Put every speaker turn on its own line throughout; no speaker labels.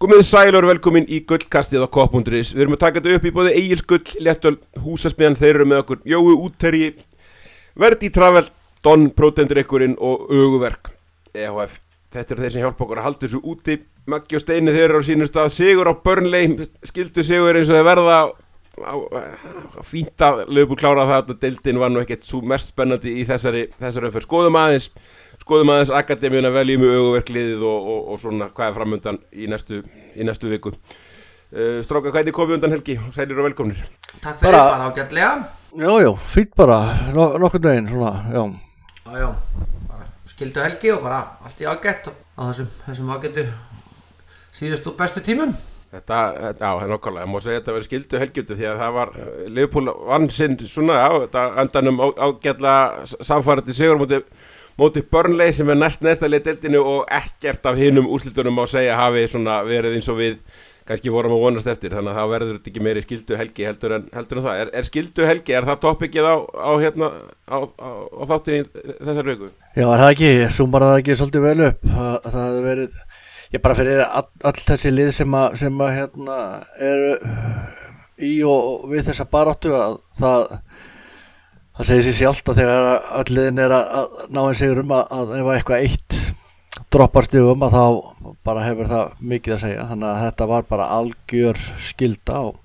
Komið sælur velkomin í gullkastið á Kopp.is Við erum að taka þetta upp í bóði Egil Gull, Léttöl, Húsasmiðan Þeir eru með okkur. Jói Útterji, Verdi Travel, Don Prótendurikkurinn og Öguverk. EHF Þetta eru þeir sem hjálpa okkur að halda þessu úti. Maggi og Steini þeir eru á sínum stað. Sigur á Burnley, skildu Sigur eins og þeir verða að lögbúr klára það Deildin var nú ekkert svo mest spennandi í þessari, þessari öfur Skoðum aðeins skoðum aðeins akademíuna veljum í auguverkliðið og, og, og svona hvað er framöndan í næstu, í næstu viku uh, Stráka, hvað er þið komið undan helgi? Sælir og velkomnir
Takk fyrir,
Bara-
bara ágætlega
Já, já, fýtt bara, no, nokkur deginn, svona, já.
Já, já, bara skildu helgi og bara allt í ágætt á þessum, þessum ágættu síðustu bestu tímum
Þetta, þetta- já, það er nokkulega, ég má segja að þetta verið skildu helgjuti því að það var, uh, Liverpool vann sinn svona, já, þetta endanum á- ágætlega samfærandi sigur móti, móti Burnley sem er næst næsta leið deildinu og ekkert af hinum úrslitunum má segja hafi verið eins og við kannski vorum að vonast eftir, þannig að það verður ekki meiri skildu helgi heldur en, heldur en það. Er, er skildu helgi, er það toppikið á, á, hérna, á, á, þáttinni þessar viku?
Já, er það ekki, súmar það ekki svolítið vel upp, það, það hefði verið, ég bara fyrir all, all þessi lið sem að, sem að, hérna, eru í og við þessa baráttu að það, það segir sér sjálft að þegar all liðin er að, að ná einn sigur um að, að ef eitthvað eitt droppar stigum að þá bara hefur það mikið að segja, þannig að þetta var bara algjör skilda og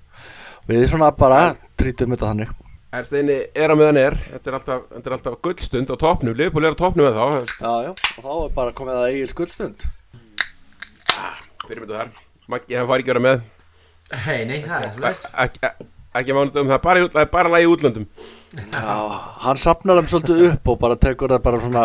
við svona bara trítum þetta þannig.
Ersteini er að meðan er, þetta er alltaf, þetta er alltaf gullstund á toppnum, Liverpool er á toppnum með þá,
Já, já, og þá er bara komið að eigin skuldstund.
byrjum þetta þar, Maggi hefur farið ekki að vera með,
Hei, nei, það er svolítið
Ek- ek- ekki mánudum, það er bara, í það er bara lagi útlöndum.
Já, hann sapnar þeim svolítið upp og bara tekur það bara svona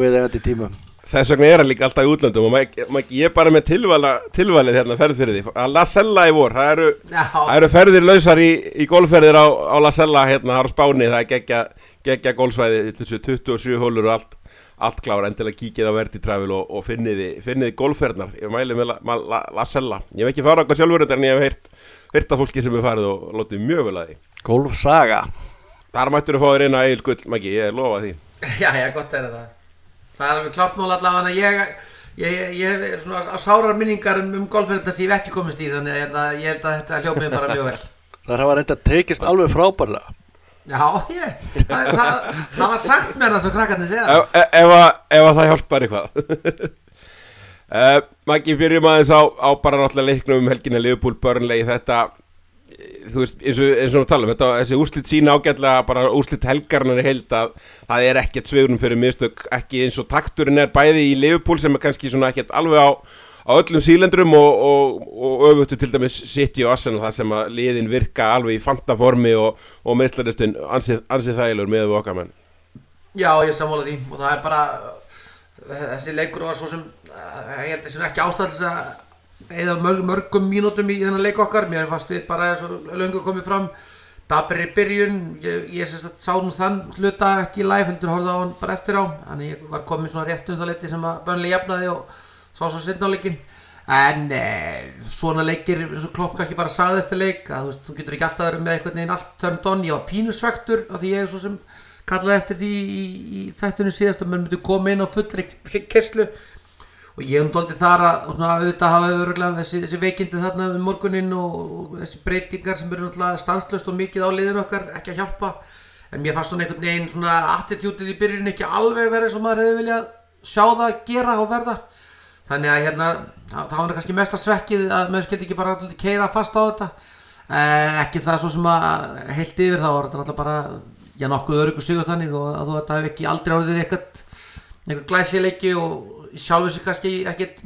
við eigandi tímum.
Þess vegna er hann líka alltaf í útlöndum og Maggi, Maggi, ég er bara með tilvala, tilvalið hérna ferð fyrir því, að La Sella í vor, það eru, það eru ferðir lausar í, í golfferðir á, á La Sella hérna, það á Spáni, það er geggja, geggja golfsvæði, þessu 27 hólur og allt, allt klára, endilega kíkið á Verdi Travel og, og finniði, finniði golfferðnar, ég mæli með La, La, La, La Sella, ég hef ekki farað okkar sjálfur en ég hef heyrt, af fólki sem hefur farið og lotið mjög vel að því.
Golfsaga.
Þar mættur að fá þér inn að Egil Gull, Maggi, ég lofa því.
já, já, gott er það Það er alveg klart mál allavega að ég Ég, ég, ég er svona á sárar minningar um, um golfverðin sem ég hef ekki komist í þannig að hérna, ég held að þetta hljómið bara mjög vel
Það hafa reynda tekist alveg frábærlega.
Já, ég, það, það, það var sagt mér það svo krakkarnir segja
að- ef að það hjálpar eitthvað uh, Maggi, byrjum aðeins á, á bara náttúrulega leiknum um helginna Liverpool Burnley þetta eh, þú veist, eins og, eins og við talum þetta, þessi úrslit sína ágætlega bara úrslit helgarnar í heild að það er ekkert svegunum fyrir mistök, ekki eins og takturinn er bæði í Liverpool sem er kannski svona ekkert alveg á, á öllum sílendrum og, og, og öfutu til dæmis City og Arsenal það sem að liðin virka alveg í fantaformi og, meðslaristun ansið, ansið þælur með okkar menn.
Já, ég sammála því og það er bara þessi leikur var svo sem eh, ég held að þessi ekki ástæðlis að eða mörg, mörgum mínútum í þennan leik okkar. Mér fannst við bara löngu komið fram. Dabri byrjun ég, ég sá nú þann hluta ekki live heldur horfði á hann bara eftir á. Þannig ég var komið svona rétt um það leiti sem að bönlega jafnaði og sá svo setna á leikin en eh, svona leikir eins og klopp kannski bara sagði eftir leik að þú, veist, þú getur ekki alltaf verið með einhvern veginn allt turned on. Ég var pínusvektur af því ég er svo sem kallaði eftir því í, í þættinu síðast að mann myndi koma inn á fullri kesslu og ég hef doldið þar að svona, auðvitað hafa öðruglega þessi, þessi veikindi þarna um morgunin og, og þessi breytingar sem eru náttúrulega stanslöst og mikið á liðinu okkar ekki að hjálpa. En mér fannst svona einhvern veginn svona attitútið í byrjun ekki alveg verið og maður hefði viljað sjá það gera og verða. Þannig að hérna það var kannski mesta svekkið að maður skildi ekki bara keira fast á þetta. Eh, ekki það svo sem að heilt yfir þá var þetta náttúrulega bara já nokkuð öryggur sigur þannig og að þetta hef ekki aldrei orðið eitthvað eitthvað glæsileiki og sjálfur sér kannski ekkert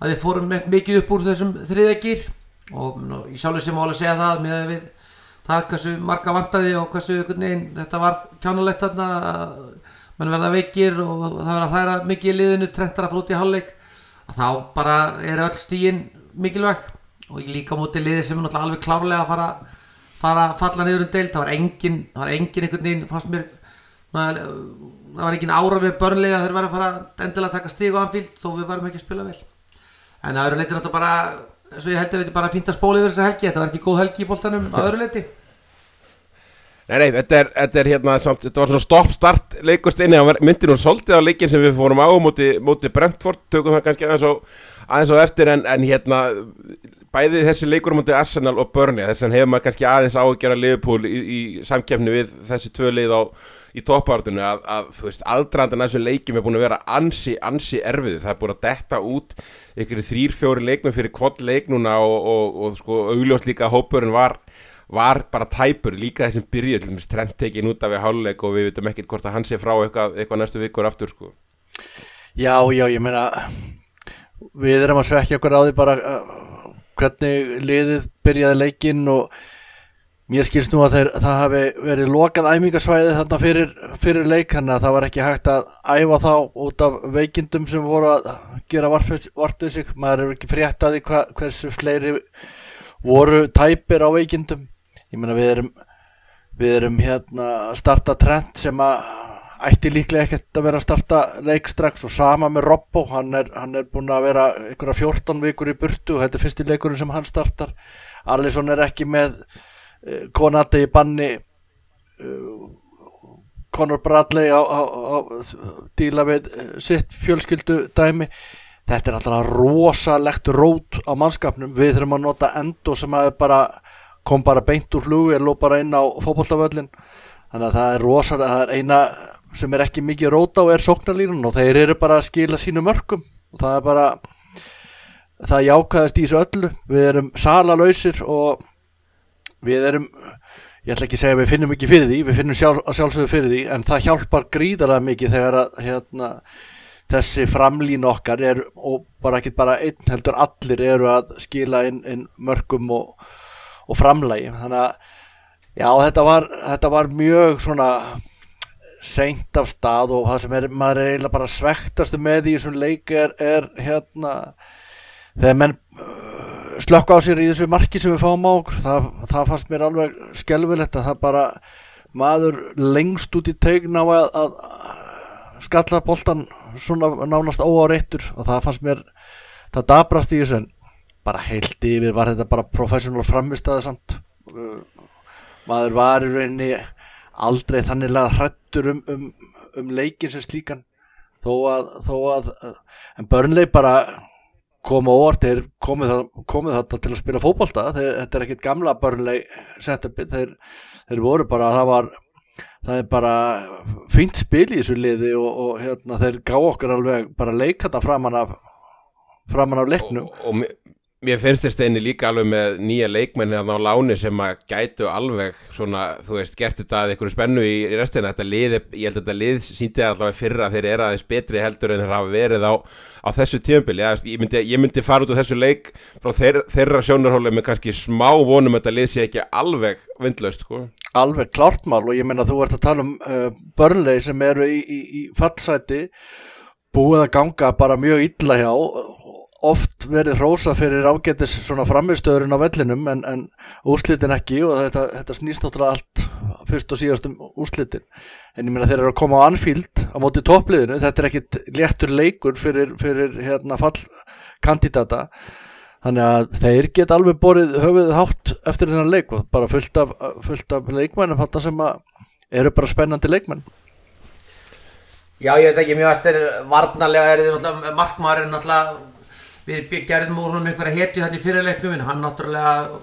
að við fórum mikið upp úr þessum þriðegir og nú, í sjálfur sér má alveg segja það með að við það hversu marga vantaði og hversu veginn þetta var kjánulegt þarna að mann verða veikir og það verða að hræra mikið í liðinu trendar að út í hálfleik að þá bara er öll stíin mikilvæg. Og ég líka móti liði sem er alveg klárlega að fara, fara falla niður um deild það var engin, það var engin einhvern veginn fannst mér það var engin ára við börnlega þeir verða að fara endilega að taka stig á anfíld þó við varum ekki að spila vel. En að öðru leiti náttúrulega bara eins og ég held að við bara fínt að spóla yfir þessa helgi þetta var ekki góð helgi í boltanum að öðru leiti
Nei, nei, þetta er, þetta er hérna samt, þetta var svona stopp-start leikust inni, var- myndi nú svolítið á leikin sem við fórum á móti, móti Brentford, tökum það kannski aðeins á, aðeins á eftir en, en hérna bæði þessi leikur móti Arsenal og Burnley, þess að hefur maður kannski aðeins ágjara Liverpool í, í samkefni við þessi tvö lið á í toppartunni að, að þú veist, aðdrandan þessu leikjum er búin að vera ansi, ansi erfið, það er búin að detta út ykkur þrýr, fjóri leikmenn fyrir kvott leik núna og, og, og, sko augljóst líka að hópurinn var var bara tæpur líka þessum byrju til dæmis trend tekin út af við háluleik og við veitum ekkert hvort að hann sé frá eitthvað, eitthvað næstu vikur aftur sko.
Já, já, ég meina við erum að svekja okkur á því bara uh, hvernig liðið byrjaði leikinn og mér skilst nú að þeir, það hafi verið lokað æmingasvæði þarna fyrir, fyrir leik þannig að það var ekki hægt að æfa þá út af veikindum sem voru að gera varpið sig. Maður er ekki frétt að því hva, hversu fleiri voru tæpir á veikindum. Ég meina við erum við erum hérna að starta trend sem að ætti líklega ekkert að vera að starta leik strax og sama með Robbo hann er, hann er búin að vera einhverja 14 vikur í burtu og þetta er fyrsti leikurinn sem hann startar. Alisson er ekki með uh, Konati í banni uh, Conor Bradley á, á, á díla við uh, sitt fjölskyldu dæmi. Þetta er alltaf rosalegt rót á mannskapnum. Við þurfum að nota endo sem bara kom bara beint úr flugu og bara inn á fótbolltaföllin þannig að það er rosalega, það er eina sem er ekki mikið róta og er sóknarlínun og þeir eru bara að skila sínu mörgum og það er bara það jákaðist í þessu öllu. Við erum salalausir og við erum ég ætla ekki að segja að við finnum ekki fyrir því við finnum sjálf, sjálfsögðu fyrir því en það hjálpar gríðarlega mikið þegar að hérna, þessi framlín okkar er og bara ekki bara einn heldur allir eru að skila inn, inn mörgum og, og framlægi þannig að já þetta var, þetta var mjög svona seint af stað og það sem er, maður er eiginlega bara svektastu með í þessum leik er, hérna þegar menn uh, slökka á sér í þessu marki sem við fáum á okkur það, það fannst mér alveg skelvilegt að það bara maður lengst út í tegn á að, að skalla boltan svona nánast óáreittur og það fannst mér það dabrast í þessu en bara heilt yfir var þetta bara professional framistæða samt. Uh, maður var í rauninni aldrei þanniglega hrættur um, um, um leikin sem slíkan. Þó að, þó að en börnleik bara koma óvart, þeir komið, komið þetta til að spila fótbolta, þeir, þetta er ekkit gamla börnleik setupi, þeir, þeir voru bara, það var það er bara fínt spil í þessu liði og, og hérna, þeir gá okkur alveg bara leikata framan af framan af leiknum.
Og, og mér- mér finnst þér steini líka alveg með nýja leikmenni á láni sem að gætu alveg svona, þú veist, gert þetta að einhverju spennu í, í restina, þetta lið, ég held að þetta lið síndi allavega fyrra að þeir eru aðeins betri heldur en þeir hafa verið á, á þessu tíðanbili, ég myndi, ég myndi fara út á þessu leik frá þeir, þeirra sjónarhóli með kannski smá vonum að þetta lið sé ekki alveg vindlaust, sko.
Alveg klárt mál og ég meina þú ert að tala um uh, börnlegi sem eru í, í, í fallsæti búið að ganga bara mjög illa hjá oft verið hrósa fyrir ágætis svona framistöðurinn á vellinum en, en úrslitin ekki og þetta, þetta snýst náttúrulega allt fyrst og síðast um úrslitin. En ég meina þeir eru að koma á Anfield á móti toppliðinu, þetta er ekkit léttur leikur fyrir, fyrir hérna fallkandidata þannig að þeir geta alveg borið höfuðið hátt eftir þennan leik og bara fullt af, fullt af leikmennum þarna sem eru bara spennandi leikmenn.
Já, ég veit ekki, mjög eftir varnarlega er þið náttúrulega, markmaður er náttúrulega, við gerðum úr húnum einhverja hetju þetta í fyrirleiknum, en hann náttúrulega,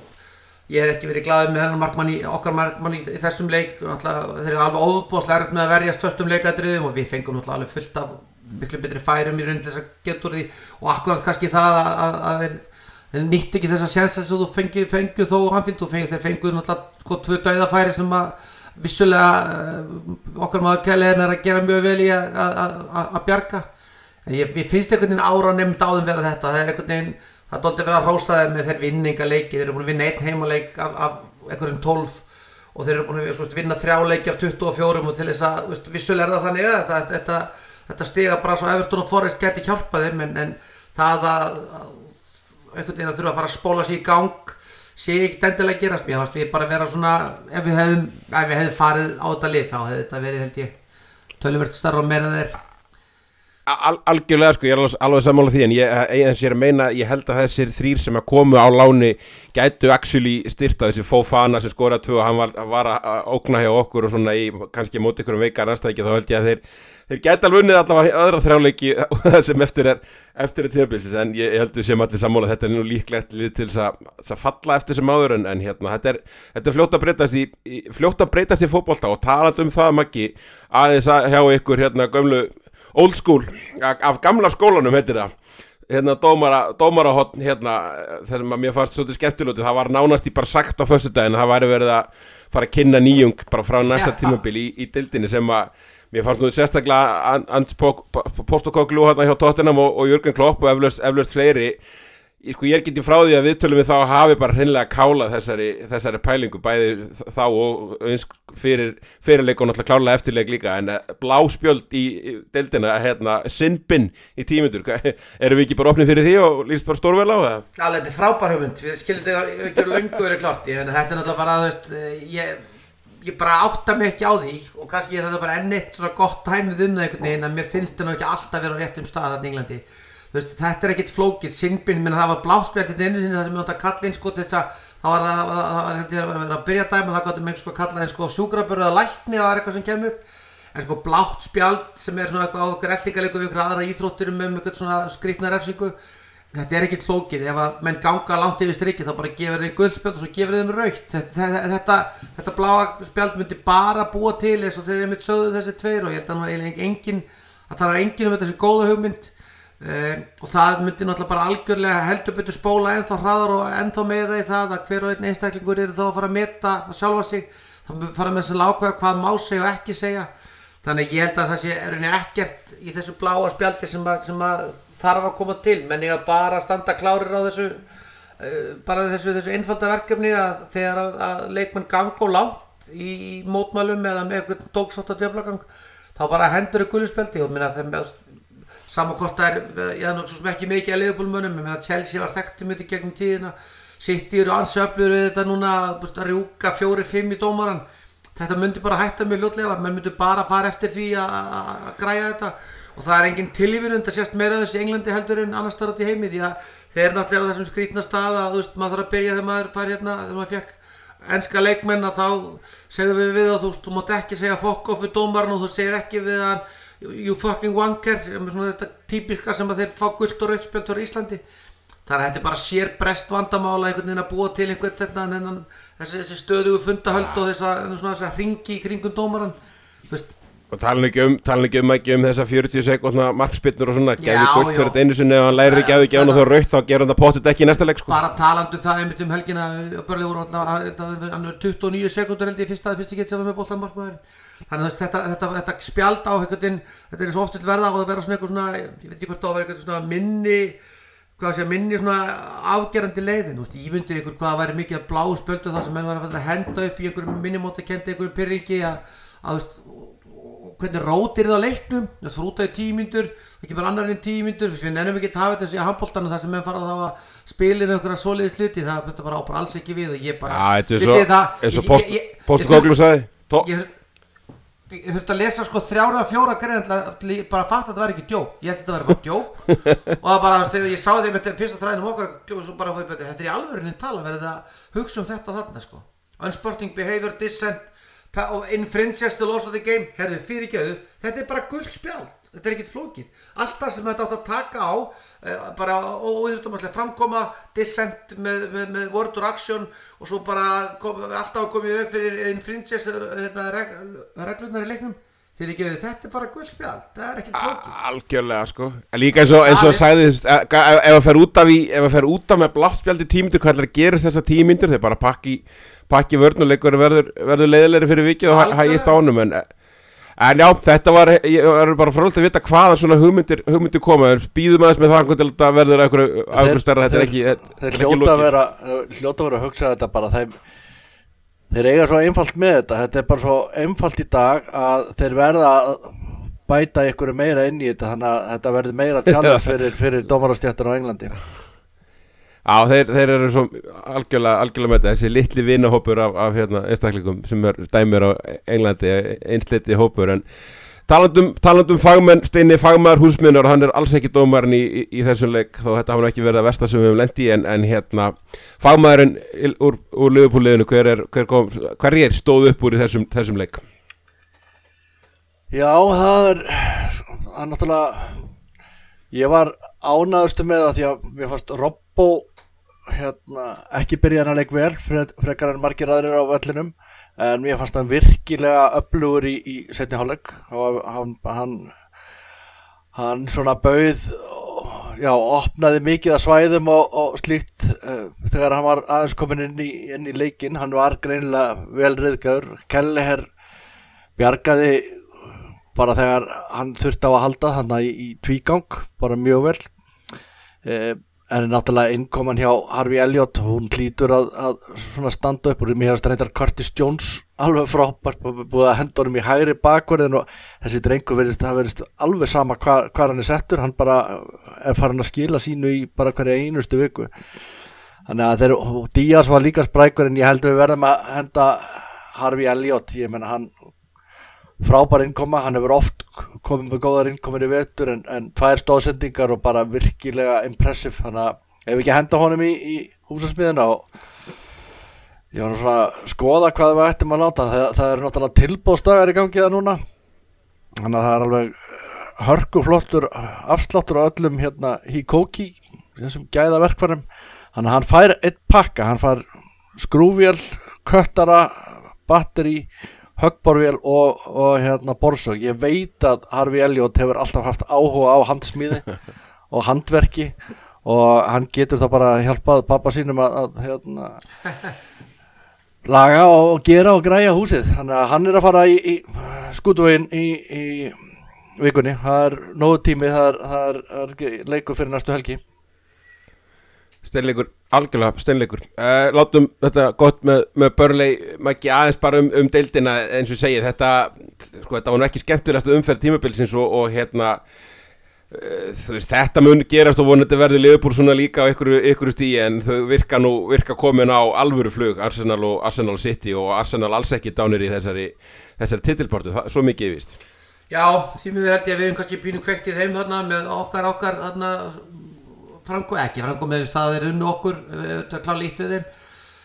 ég hef ekki verið glaðið með hennar markmann í, okkar markmann í, þessum leik, þeir eru alveg óbúðslega erfitt með að verjast föstum leikadriðum og við fengum náttúrulega alveg fullt af miklu betri færum í raunin til þess að geta úr því. Og akkurat kannski það að, að, að þeir, þeir nýtt ekki þessa sjensa sem þú fengið fengu þó Anfield, þú fengið, þeir fenguð náttúrulega sko tvö dauðafæri sem að vissulega uh, okkar maður kæliðin er að gera mjög vel í að- að að- að bjarga en ég, ég finnst einhvern veginn ára nefnd á þeim vera þetta. Það er einhvern veginn, það doldið verið að hrósa þeim með þeir vinninga þeir eru búin að vinna einn heimaleik af, af einhverjum 12 og þeir eru búin að sko, vinna þrjá leiki af 24 og til þess að veist, vissulega er það þannig að þetta, þetta, þetta stiga bara svo Everton og Forrest geti hjálpað þeim en, en það að, einhvern veginn að þurfa að fara að spóla sér í gang sé ég ekki endilega að gerast. Mér við bara vera svona ef við hefðum, ef við hefðum farið á þetta lið þá hefði þetta verið held ég tölvöld starra og meira þeir
Al, algjörlega sko, ég er alveg, alveg sammála því en ég, ég, ég, meina, ég held að þessir þrýr sem að komu á láni gætu actually styrta þessi Fofana sem skoraði tvö og hann var, var að ókna hjá okkur og svona í kannski móti ykkur um veika næstæki þá held ég að þeir, þeir gæti alveg unnið allavega öðra þrjáleiki sem eftir er eftir er tíðabilsis en ég, heldur sem allir sammála þetta er nú líklegt lið til þess að falla eftir sem áður en, en hérna þetta er, þetta er fljótt að breytast í, fljótt að breytast í fókbólta og talað um það Maggi aðeins að hjá ykkur hérna gömlu old school, af gamla skólanum heitir það. Hérna dómara, dómarahotn hérna þessum að mér fannst svolítið skemmtilútið það var nánast í bara sagt á föstu daginn það væri verið að fara að kynna nýjung bara frá næsta tímabil í, í dildinni sem að mér fannst nú sérstaklega Ants Postokoglu hérna hjá Tottenham og, og Jörgen Klopp og eflaust fleiri Sko ég er getið frá því að viðtölum við þá hafi bara hreinlega kálað þessari, þessari pælingu bæði þá og fyrir fyrirleik og náttúrulega klálega eftirleik líka en eh, bláspjöld í deildina hérna sinnbinn í tímundur erum við ekki bara opnið fyrir því og líst bara stórvel á það?
Já, þetta er frábær hugmynd. Við skiljum þetta ekki lungu verið klart ég, þetta er náttúrulega bara, veist eh, ég, ég bara átta mig ekki á því og kannski þetta er bara ennitt svona gott hæmið um það einhvern veginn að mér finnst þetta ekki alltaf vera á réttum stað veist, þetta er ekkit flókið, Singbin það var bláspjalt í einu sinni það sem ég nátt að kalla inn sko til þess að það var það, það, það var held ég að vera að byrja dæma það gáttum einhvers sko að kalla það sko sjúkrabörðu að lækni það var eitthvað sem kemur en sko blátt spjald sem er svona eitthvað á okkur eftirgæleiku við okkur aðra íþróttir með um eitthvað svona skrítna refsingu þetta er ekkit flókið, ef að menn ganga langt yfir strikki þá bara gefur þeim guldspjald og svo gefur þeim raukt þetta, þetta, þetta bláa spjald myndi bara búa til eins og þeir eru mitt sögðu þessi tveir og ég held að nú eiginlega engin að tala engin um þetta sem góða hugmynd Um, og það myndi náttúrulega bara algjörlega heldur betur spóla ennþá hraðar og ennþá meira í það að hver og einn einstaklingur eru þá að fara að metta að sjálfa sig. Þá fara með þess að lákvæða hvað má segja og ekki segja. Þannig ég held að það sé er henni ekkert í þessu bláa spjaldi sem, að, sem að þarf að koma til. Menn ég að bara standa klárir á þessu uh, bara þessu, þessu einfalda verkefni að þegar að, að leikmenn gang og látt í mótmælum eða með eitthvað tóksátt að djöflagang þá bara hendur þau gulluspjaldi og minna þeim það er, ég er náttúrulega ekki mikið að leifbólmönum, ég meina Chelsea var þekkt um þetta gegnum tíðina, City eru ansöflur við þetta núna, að rjúka fjóri-fimm í dómaran, þetta myndi bara hætta mjög ljótlega, menn myndi bara fara eftir því að græja þetta. Og það er engin tilvíðun, það sést meira þessi Englandi heldur en annars þar átt í heimi því að þeir eru náttúrulega á þessum skrítna stað að þú veist, maður þarf að byrja þegar maður fær hérna, þegar maður fekk ennska leikmenn að þá segðum við við að þú veist, þú mátt ekki segja fokk of við dómaran og þú segir ekki við hann you fucking wanker þetta típiska sem að þeir fá gullt og rautspjöld fyrir Íslandi. Þannig að þetta er bara sér brest vandamála einhvern veginn að búa til einhvern þetta þessi, þessi stöðugu fundahöld og þess að ringi í kringum dómaran veist
Og tala ekki um, tala ekki um, ekki um þessa 40 sekundna markspinnur og svona, gefið gullt fyrir þetta einu sinni ef hann læri ekki að þið og þá raukt, þá gerur hann það potið ekki í næsta legg sko.
Bara talandu um það einmitt um helgina, börlega voru alltaf, hann er 29 sekundur held ég fyrsta, fyrsta gett sem var með bóltan markmaður. Þannig að þetta, þetta, þetta spjald á veginn, þetta er svo oft verða á að vera svona eitthvað svona, ég veit ekki hvort það var eitthvað svona minni, hvað sé, minni svona afgerandi leiðin, veist, ég myndir ykkur hvað að væri mikið blá spjöldu það sem menn var að henda upp í einhverjum minnimóta, kendi einhverjum pyrringi að, að, hvernig rótir það á leiknum? Það fyrir út af tímyndur ekki bara annar en tímyndur við nefnum ekki að hafa þetta í handbóltanu þar sem við fara þá að spilinu okkur að soliði sluti það þetta bara ápar alls ekki við og ég bara
ja, þetta er svo postkoglu sagði.
Ég þurfti að lesa sko þrjára fjóra grein bara að fatta að þetta væri ekki djó ég held að þetta væri bara djó og það bara þegar ég sá með fyrsta þræðinum okkar og svo bara þetta er í alvörinu tala verið að hugsa um þetta þarna sko. Unsporting behavior dissent infringes the laws of the game herðu fyrir geðu, þetta er bara guldspjald þetta er ekkit flókið. Allt það sem þetta átt að taka á uh, bara óýðurtumastlega framkoma dissent með, með, með word or action og svo bara kom, alltaf komið við fyrir infringes hérna, reg, reglunar í leiknum fyrir geðu, þetta er bara guldspjald það er ekkit flókið.
algjörlega sko. En líka eins og, eins og sagði ef það fer út af, af með bláttspjaldi tímyndur hvað er að gera þessa tímyndur þeir bara pakki pakki vörnuleikur verður, verður leiðilegri fyrir vikið og hægist ánum en, en já, þetta var ég er bara fróðilegt að vita hvaða svona hugmyndir, hugmyndir koma, býðum aðeins með það til að verður eitthvað stærra. Þetta er ekki,
þeir hljóta að vera þeir eiga svo einfalt með þetta. Þetta er bara svo einfalt í dag að þeir verða að bæta ykkur meira inn í þetta þannig að þetta verður meira tjálfast fyrir, fyrir dómarastjættan á Englandi.
Já, þeir, þeir eru svo algjörlega, algjörlega með þetta, þessi litli vinahópur af, af hérna, einstaklingum sem er dæmur á Englandi, einsliti hópur en Talandum, talandum fagmenn, Steini fagmaður húsmiðnar og hann er alls ekki dómarinn í, í, í þessum leik þó þetta hafa ekki verið að versta sem við hefum lendi en, en hérna, fagmaðurinn il- úr, úr liðupúliðinu, hver er, hver, kom, hver er stóð upp úr í þessum, þessum leik?
Já, það er, það er náttúrulega, ég var ánæðustu með það því að mér fannst Robbo hérna, ekki byrja hann að leik vel fre- frekar en margir aðrir á vellinum en mér fannst hann virkilega öflugur í, í setni hálfleik. Og hann, hann, hann svona bauð já, opnaði mikið að svæðum og, og slíkt uh, þegar hann var aðeins komin inn í, inn í leikin hann var greinilega vel riðgæður Kelleher bjargaði bara þegar hann þurfti á að halda hann í, í tvígang, bara mjög vel. Eh, en náttúrulega innkoman hjá Harvey Elliot hún hlýtur að, að standa upp og mér hefast reyndar Curtis Jones alveg frábært, bú- búið að henda honum í hægri bakverðin og þessi drengu verðist, það verðist alveg sama hvar, hvar hann er settur. Hann bara er farin að skila sínu í bara hverja einustu viku. Þannig að þeir, Díaz var líka sprækur en ég held að við verðum að henda Harvey Elliot, ég menna hann frábær innkoma, hann hefur oft komið með góðar innkomin í vetur en, en tvær stóðsendingar og bara virkilega impressive, þannig að ef við ekki henda honum í, í húsasmiðina og ég var svona að skoða hvað við ættum að láta. Það, það eru náttúrulega tilbóðsdagar í gangi það núna. Þannig að það er alveg hörkuflottur afsláttur á öllum hérna Hikoki þessum gæða verkfærum þannig að hann fær eitt pakka, hann fær skrúvél, köttara batteri höggborvél og, og hérna borsog. Ég veit að Harfi Elliot hefur alltaf haft áhuga á handsmíði og handverki og hann getur þá bara hjálpað pappa sínum að, að hérna, laga og gera og græja húsið. Þannig að hann er að fara í, í skútuvegin í, í vikunni. Það er nógu tími það er, það er, það leikur fyrir næstu helgi
Steinleikur, algjörlega steinleikur. Uh, Látum þetta gott með, með börlei maður ekki aðeins bara um, um deildina eins og ég segi þetta sko, þetta var nú ekki skemmtilegast umferð tímabilsins og, og hérna uh, veist, þetta mun gerast og vonandi verður liðbúr svona líka á ykkur, ykkur stíi en þau virka nú, virka komin á alvöru flug, Arsenal og Arsenal City og Arsenal alls ekki dánir í þessari þessari titilportu, það, svo mikið ég víst.
Já, því mér held ég að við erum kannski pínu kveikt í þeim þarna með okkar okkar þarna frango, ekki frango með það er unnu okkur, er klálega líkt við þeim.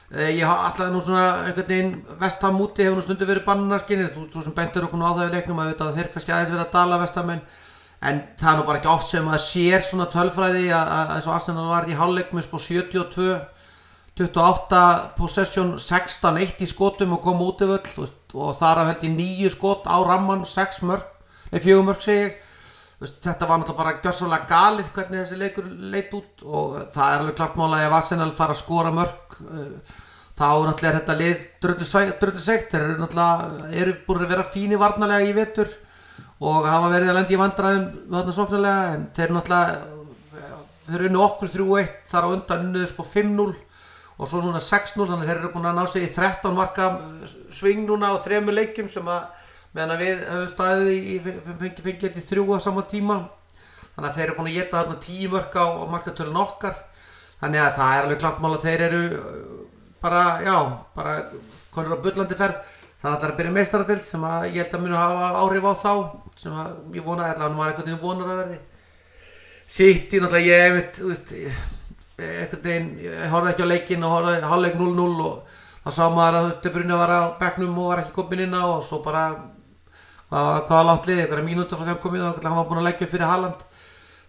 Eh, Ég hafa alltaf nú svona einhvern veginn vestam úti hefur nú stundu verið bannarskinn þú sem bentur okkur nú á það í leiknum að auðvitað þeir kannski aðeins verið að dala vestamenn en það er nú bara ekki oft sem að sér svona tölfræði að, að og Arsenal var í hálfleik með sko 72 28 possession 16-1 í skotum og kom út yfir og þar af held ég nýju skot á ramman 6 mörg, nei 4 mörg segi ég veist, þetta var náttúrulega bara gjörsamlega galið hvernig þessi leikur leit út og það er alveg klart mála ef Arsenal fara að skora mörg uh, þá náttúrulega er þetta lið dröldu segt þeir eru náttúrulega eru búin að vera fínir varnalega í vetur og hafa verið að lendi í vandræðum þarna sóknarlega en þeir náttúrulega þeir eru unni okkur 3-1 þar á undan unniðu sko 5-0 og svo núna 6-0 þannig að þeir eru búin að ná sér í 13 marka sving núna á þremur leikjum sem að meðan að við höfum staðið í fengið fengi þrjú á sama tíma. Þannig að þeir eru búin að geta þarna tíu mörg á, á markatölun okkar. Þannig að það er alveg klart mál að þeir eru uh, bara, já, bara konur á bullandi ferð. Þannig að það er að byrja meistaradelt sem að ég held að munu hafa áhrif á þá sem að ég vona, allavega var einhvern veginn vonar að verði. Sitt í náttúrulega ég veit, ég- einhvern veginn, ég horfði ekki á leikinn og horfði hálfleik 0-0 og þá sá maður að þetta brunni var á bekknum og var ekki komin inn á og svo bara hvað, hvað var langt liðið, einhverja mínútur frá því að hann kom inn á hann var búin að leggja fyrir Haaland.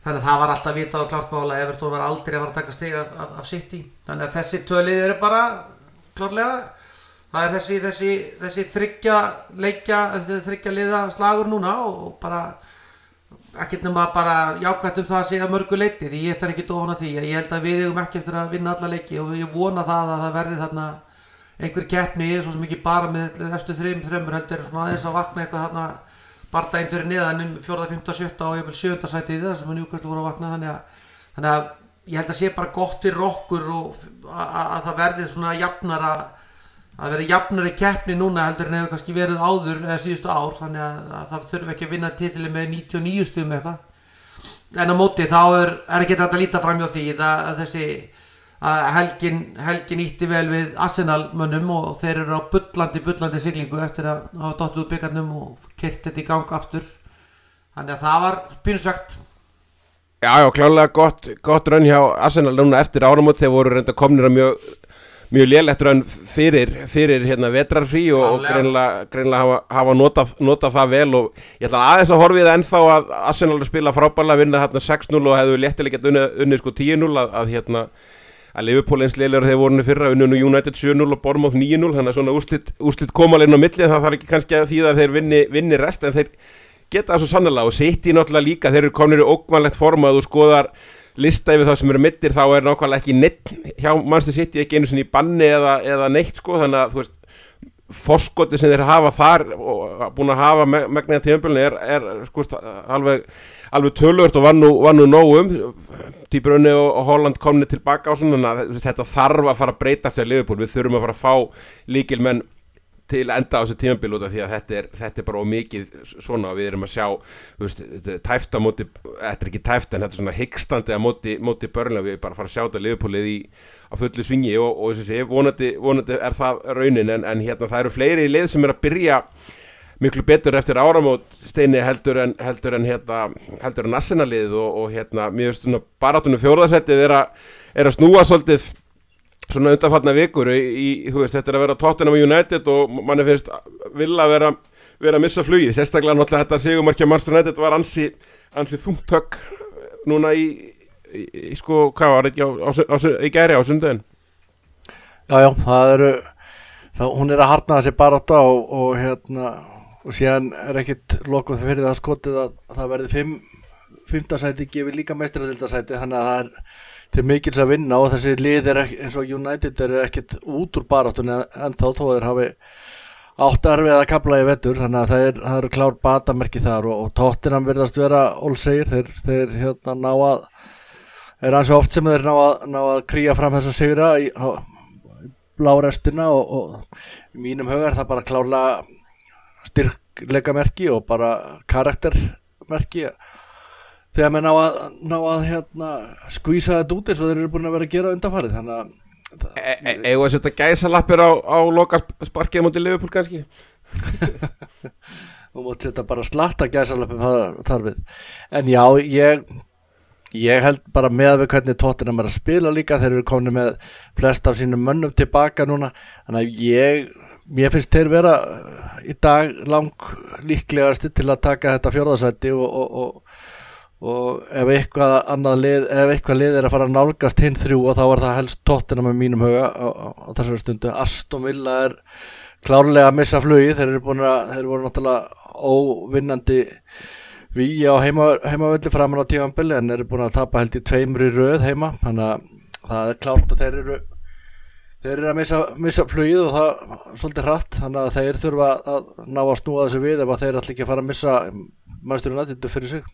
Þannig að það var alltaf vitað og klart mála Evertón var aldrei að fara að taka stig af, af, af City. Þannig að þessi tvölið eru bara klárlega það er þessi, þessi, þessi þryggja leikja, þryggja liða slagur núna og bara ekkert nema bara jákvæmt um það að segja mörgu leiti því ég fer ekki að því ég held að við eigum ekki eftir að vinna alla leiki og ég vona það að það verði þarna einhver keppni, svo sem ekki bara með eftir þreim, þreimur heldur svona aðeins að vakna eitthvað þarna bardaginn fyrir neðan um 4., 5., 7. og vil 7. sæti í það sem er njúkvæmstu voru að vakna þannig að, þannig að ég held að sé bara gott fyrir okkur og að, að, að það verði svona jafnara að verði jafnari keppni núna heldur en hefur kannski verið áður eða síðustu ár þannig að, að það þurfi ekki að vinna titili með 99 stum eitthvað en á móti þá er, er ekki þetta að líta fram hjá því það, að þessi að helgin, helgin ítti vel við Arsenal mönnum og þeir eru á bullandi, bullandi siglingu eftir að hafa dottu úr byggarnum og kyrt þetta í gang aftur. Þannig að það var pínusvegt
Já, já, klálega gott, gott raun hjá Arsenal núna eftir áramót. Þegar voru reynda komnir að mjög, mjög lélegt raun fyrir, fyrir hérna vetrarfrí og, og greinlega, greinlega hafa, hafa notað, notað það vel og ég ætla aðeins að horfið ennþá að Arsenal spila frábælega vinna þarna 6-0 og hefðu léttilega gett unnið, unnið sko 10-0 að, að hérna að Liverpool eins lélegur þegar voru henni fyrra unnið nú United 7-0 og Bournemouth 9-0 þannig að svona úrslit, úrslit komalinn á milli það þarf ekki kannski að þýða að þeir vinni, vinni rest en þeir geta það svo sannlega og City náttúrulega líka þeir eru komin í ógvanlegt form að þú skoðar lista yfir það sem eru mittir þá er nákvæmlega ekki neitt hjá Manchester City ekki einu sinni í banni eða, eða neitt sko. Þannig að þú veist forskoti sem þeir hafa þar og búin að hafa me megniða tíðanbjörnni er, er sko, alveg, alveg tölvört og var nú, var nú nógum Týbrunni og, og Holland komni tilbaka og svona að þetta þarf að fara að breyta sér Liverpool, við þurfum að fara að fá líkilmenn til enda á þessu tímabíl út af því að þetta er, þetta er bara ómikið svona og við erum að sjá veist, þetta tæft á móti, þetta er ekki tæft en þetta er svona hyggstandi á móti, móti börnlega við erum bara að fara að sjá þetta liðupúlið í á fullu svingi og, og að sé, vonandi, vonandi er það raunin en, en hérna það eru fleiri lið sem er að byrja miklu betur eftir áramót steini heldur en, heldur en hérna heldur en nassinalið og, og hérna veist svona barátunum fjórðasettið er er að snúa svolítið svona undanfallna vikur í, í, þú veist, þetta er að vera Tottenham United og manni finnst vilja vera, vera að missa flugið, sérstaklega náttúrulega þetta sigumarkja Manchester United var ansi, ansi þungtök núna í, í, sko, hvað var ekki á, á, á, í gæri á sundin
Já, já, það eru það, hún er að harna þessi barátta og, og hérna og síðan er ekkit lokuð fyrir það skotið að það verði fimm fimmtasæti gefið líka meistradildasæti þannig að það er til mikils að vinna og þessi lið er ekki, eins og United eru ekkit út úr baráttunni en þá þó þeir hafi átt erfið að kapla í vettur þannig að það, er, eru klár batamerki þar og, og tóttinam verðast vera ólsegir þeir, þeir hérna ná að er ansið oft sem þeir ná að, ná að kríja fram þessa sigra í, á, blárestina og, og í mínum huga er það bara klárlega styrkleika merki og bara karaktermerki. Þegar maður ná að, ná að hérna, skvísa þetta út eins og þeir eru búin að vera að gera undanfarið þannig að
e, e, að setja gæsalappir á, á loka sparkið mútið Liverpool kannski?
Þú mátt setja bara slatta gæsalöpum þar við. En já, ég ég held bara með við hvernig tóttina er að spila líka þeir eru komin með flest af sínum mönnum tilbaka núna. Þannig að ég mér finnst þeir vera uh, í dag lang líklegasti til að taka þetta fjórðarsætti og, og, og, og ef eitthvað annað lið ef eitthvað lið er að fara að nálgast hinn þrjú og þá er það helst tóttina með mínum huga á, á, á þessari stundu. Aston Villa er klárlega að missa flugi þeir eru búin að þeir voru náttúrulega óvinnandi við á heima, heimavöldi framan á tímanbili en eru búin að tapa held í tveimur í röð heima. Þannig að það er klárt að þeir eru þeir eru að missa, missa flugið og það svolítið hratt þannig að þeir þurfa að ná að snúa þessu við ef þeir ætla ekki að fara að missa mannsturinn aðtindu fyrir sig.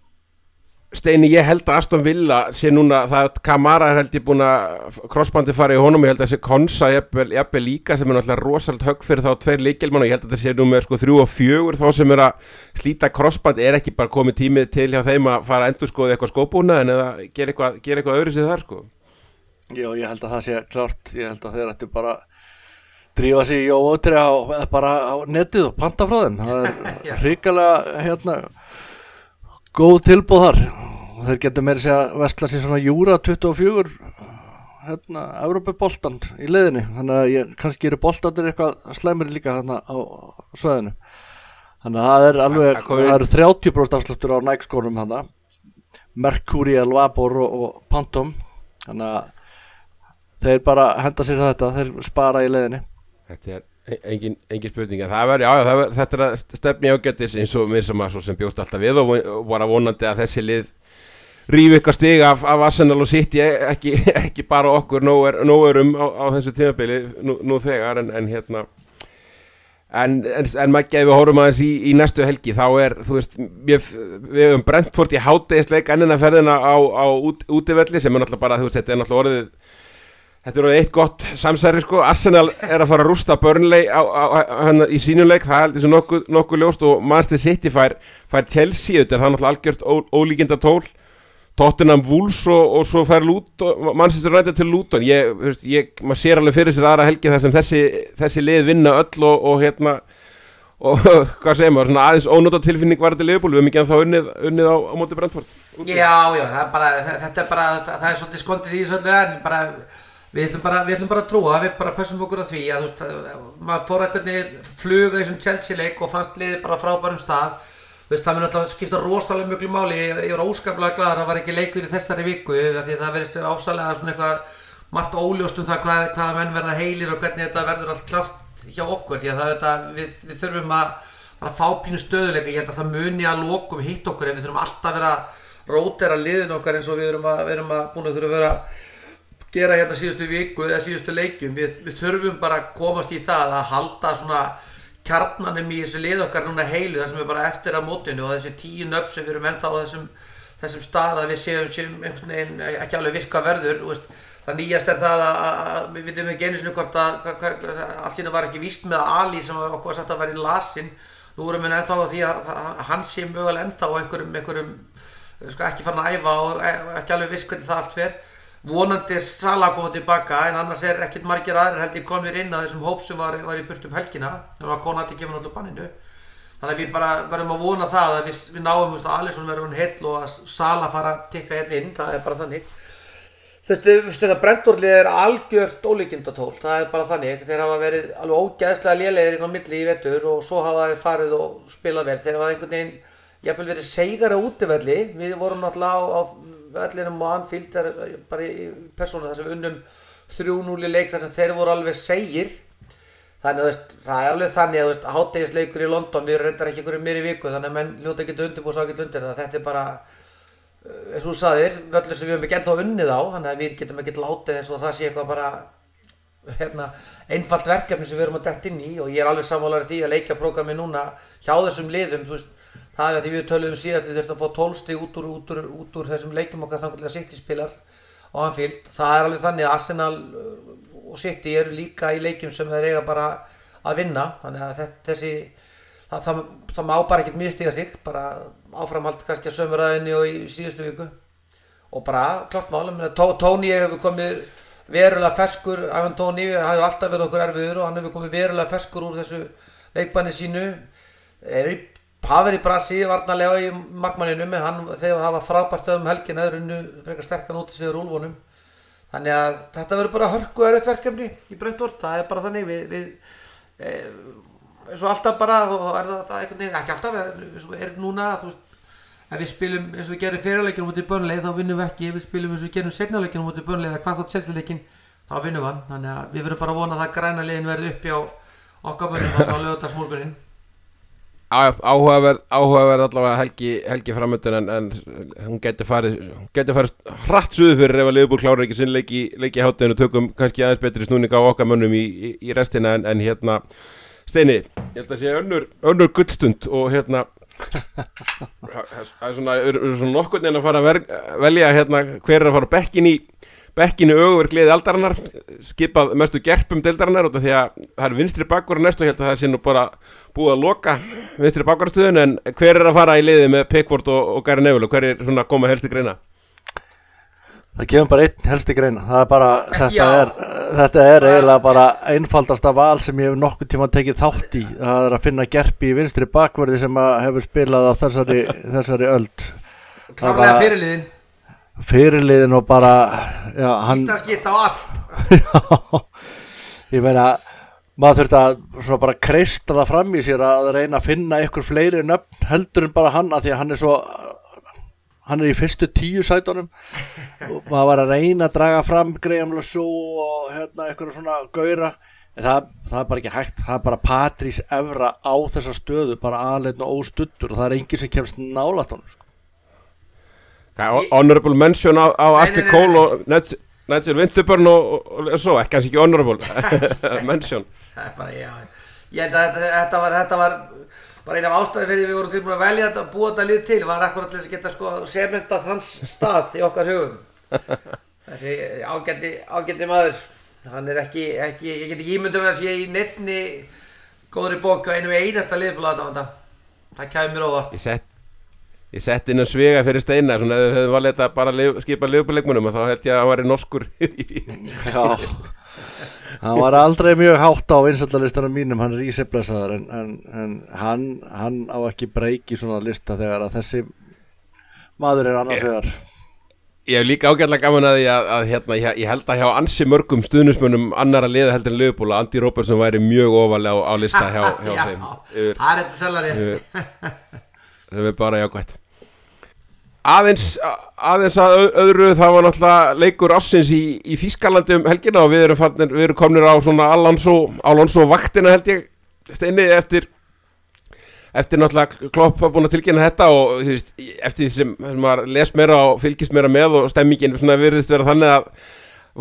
Steini, ég held að Aston Villa sé núna, það að Kamara er held ég búin að crossbandi fara í honum, ég held að þessi Konsa jafnvel líka sem er náttúrulega rosalega högg fyrir þá tveir líkjelmann og ég held að það sé nú með sko þrjú og fjögur þá sem er að slíta crossband er ekki bara komið tímið til hjá þeim að fara að endur skoða eitthvað skópúnaðin eða gera eitthvað, gera eitthvað öðru sér þar sko
Já, ég held að það sé klart ég held að þeir ættu bara drífa sig í óvotri á, bara á netið og panta frá þeim. Það er hrikalega hérna góð tilbúð þar. Og þeir getur meira segja að vestla sér svona júra 24 hérna, Európa-boltan í leiðinni þannig að ég, kannski eru boltanir eitthvað slæmir líka þarna á sveðinu þannig að það er alveg
Það-
eru 30% afsluttur á nægskónum þannig Mercurial, Vapor og, og Pantom. Þannig að þeir bara henda sér þetta þeir spara í leiðinni.
Þetta er e- engin, engin spurning verður, já, já, verður, þetta er að stefni ágættis eins og mér sem sem bjóst alltaf við og var að vonandi að þessi lið rífi eitthvað stig af, af Arsenal og City e- ekki, ekki bara okkur nógurum á, á þessu tímabili nú, nú þegar en, en hérna en, en, en maður ef við horfum aðeins í, í næstu helgi þá er, þú veist, við, við hefum Brentford í hátegisleik ennina ferðina á, á út, útivelli sem er náttúrulega bara, þú veist, þetta er náttúrulega orðið Þetta er eitt gott samsæri sko. Arsenal er að fara að rústa Burnley á, á, á, í sínuleik það er sem nokkuð, nokkuð ljóst og Manchester City fær, fær Chelsea þetta er það náttúrulega algjört ó, ólíkinda tól. Tottenham Wolves og, og svo fær Luton, Manchester United til Luton. Ég, veist, ég, maður sér alveg fyrir sér aðra helgi þar sem þessi, þessi lið vinna öll og, og hérna og hvað segir maður, svona aðeins ónóta tilfinning var þetta liðbúl, við hefum ekki ennþá unnið, unnið á, á móti Brentford.
Já, já, það er bara, þe- þetta er bara, það er svolítið skondið í þessu öllu en bara, við ætlum bara, við ætlum bara að trúa, við bara pössum okkur að því að þú veist, maður fór eitthvað fluga í þessum Chelsea leik og fannst liðið bara frábærum stað, þú veist, það mun alltaf skipta rosalega mjög máli, ég, var óskaplega glaður að það var ekki leikur í þessari viku, því að það verðist vera ásalega svona eitthvað margt óljóst um það hvað, hvaða menn verða heilir og hvernig þetta verður allt klart hjá okkur, því að það, þetta, við, við þurfum að fara að fá pínu stöðuleika, ég held að það muni að lokum hitt okkur en við þurfum alltaf að vera að rótera liðin okkar eins og við erum að, við erum að búin að þurfa að vera að gera hérna síðustu viku eða síðustu leikjum, við, við þurfum bara að komast í það að halda svona kjarnanum í þessu lið okkar núna heilu það sem er bara eftir að mótinu og þessi tíu nöfn sem við erum enda á þessum, þessum stað að við séum, séum einhvern veginn ekki alveg viss hvað verður veist, það nýjast er það að, að, að við vitum ekki einu sinni hvort að allt í hennu var ekki víst með Ali sem okkur sagt að vera í lasin nú erum við ennþá á því að, að hann sé mögulega ennþá á einhverjum, einhverjum sko, ekki farin að æfa og e- ekki alveg viss hvernig það allt fer vonandi er Sala koma tilbaka en annars er ekkert margir aðrir held ég konur inn að þessum hóp sem var, var í burt um helgina. Þannig að Konati kemur náttúrulega banninu. Þannig að við bara verðum að vona það að við, við náum að Alisson verður hún heill og að Sala fara að tikka hérna inn. Það er bara þannig. Þetta, þetta brendorlið er algjört ólíkindatól, það er bara þannig, þeir hafa verið alveg ógæðslega lélegir inn á milli í vetur og svo hafa þeir farið og spilað vel, þeir hafa einhvern veginn, jafnvel verið seigara útivelli, við vorum náttúrulega á, á vellinum og það er bara í persónu þar sem unnum 3-0 í leik þar sem þeir voru alveg segir, þannig að það er alveg þannig að háttegisleikur í London, við reyndar ekki einhverju mér í viku, þannig að menn hljóta ekki undirbúið svo ekki undir það, þetta er bara, eins og þú sagðir, völlur sem við höfum ekki ennþá unnið á þannig að við getum ekki látið eins og það sé eitthvað bara hérna, einfalt verkefni sem við erum að detta inn í. Og ég er alveg sammálar því að leikja prógrami núna hjá þessum liðum veist, það er því við töluðum síðast við þurfum að fá tólsti út úr, út, úr, út úr þessum leikjum okkar þannig að City spilar á Anfield, það er alveg þannig að Arsenal uh, og City eru líka í leikjum sem þeir eiga bara að vinna. Þannig að þetta, þessi það, það, það má bara ekkert mistiga sig bara áframhald kannski að sömurraðinni og í síðustu viku. Og bara klart mál, ég meina, Tó- Tóni hefur komið verulega ferskur Ivan Tóni, hann hefur alltaf verið okkur erfiður og hann hefur komið verulega ferskur úr þessu leikbanni sínu. Er í verið í brasi varnarlega í markmanninum þegar það var frábært um helgin eða runnu frekar sterkan út í sig úlfunum. Þannig að þetta verður bara hörku erfitt verkefni í Brentford, það er bara þannig við, við e, eins og alltaf bara er það veginn, ekki alltaf eins og er núna veist ef við spilum eins og við gerum fyrirleikinu mútið bönleið þá vinnum við ekki, ef við spilum eins og við gerum setnaleikinu mútið bönleið eða hvað þá tjensleikin þá vinnum við hann, þannig að við verðum bara að vona að græna liðin verði uppi á okkar bönnum þannig á lögadagsmorgunin
Já, já, áhugaverð, áhugaverð allavega helgi, helgi framöndin en, en hún geti farið, hún geti farið hratt suðu fyrir ef að Liðbúr klárar ekki sinn leiki, leiki hátteginu tökum kannski aðeins betri snúning á okkar mönnum í, í, í restina en, en hérna Steini, ég held að sé önnur, önnur gullstund og hérna það er svona, er, er svona nokkurn en að fara að velja hérna hver er að fara bekkin í bekkinu öguverkliði aldarinnar skipað mestu gerpum deildarinnar út af því að það er vinstri bakkur og næstu held að það sé nú bara búið að loka vinstri bakvarstöðun en hver er að fara í liði með Pickford og, og Gary Neville og hver er svona að koma helst í greina?
Það kemur bara einn helsti greina það er bara, þetta
Já.
er, þetta er eiginlega bara einfaldasta val sem ég hef nokkuð tíma tekið þátt í það er að finna gerpi í vinstri bakverði sem að hefur spilað á þessari, þessari öld.
Klárlega fyrirliðin,
fyrirliðin og bara já, hann,
á
já, ég meina maður þurfti að svona bara kreista það fram í sér að reyna að finna ykkur fleiri nöfn heldur en bara hann að því að hann er svo hann er í fyrstu tíu sætunum. Og maður var að reyna að draga fram Graham Lasso og hérna ykkur svona gaura en það, það er bara ekki hægt. Það er bara Patrís Evra á þessa stöðu bara aðleitn og óstuttur og það er enginn sem kemst nálat hann sko.
Honorable mention á, á Cole
nei.
og Nigel Winterburn og, og, og svo, ekki kannski ekki honorable. Mention.
Það er bara, já. Ég held að þetta, þetta var, þetta var bara eina af ástæði fyrir því við vorum tilbúin að velja þetta og búa þetta lið til var akkurat til þess að geta sko sementað hans stað í okkar hugum. Þessi ágætti, ágætti maður hann er ekki, ekki ég get ekki ímyndum að sé í nefni góðri bók á einu einasta liðbúlaða þetta það kæði mér óvart.
Ég sett Ég sett inn að svega fyrir steina svona ef þau hefðu valið þetta bara að skipa liðbúleikmunum þá held ég að hann var í norskur.
Já. Hann var aldrei mjög hátt á vinsaldalistanum mínum, hann er íseflesaður en, en, en hann, hann á ekki breyki svona lista þegar að þessi maður er annars vegar.
Ég hef líka ágætlega gaman að því að, að hérna, ég, ég held að hjá ansi mörgum stuðnismönnum annara liða heldur en Liverpool að Andy Robertson væri mjög ofalega á, á lista hjá, hjá
Já,
þeim. yfir,
það er þetta
yfir, sem er bara jákvætt Aðeins, aðeins að öðru það var náttúrulega leikur ássins í, í Þýskalandi um helgina og við erum, farnir, við erum komnir á svona Alonso, Alonso vaktina held ég steinni eftir eftir náttúrulega Klopp var búin að tilkynna þetta og þú veist, eftir því sem, sem maður les meira og fylgist meira með og stemmingin svona virðist vera þannig að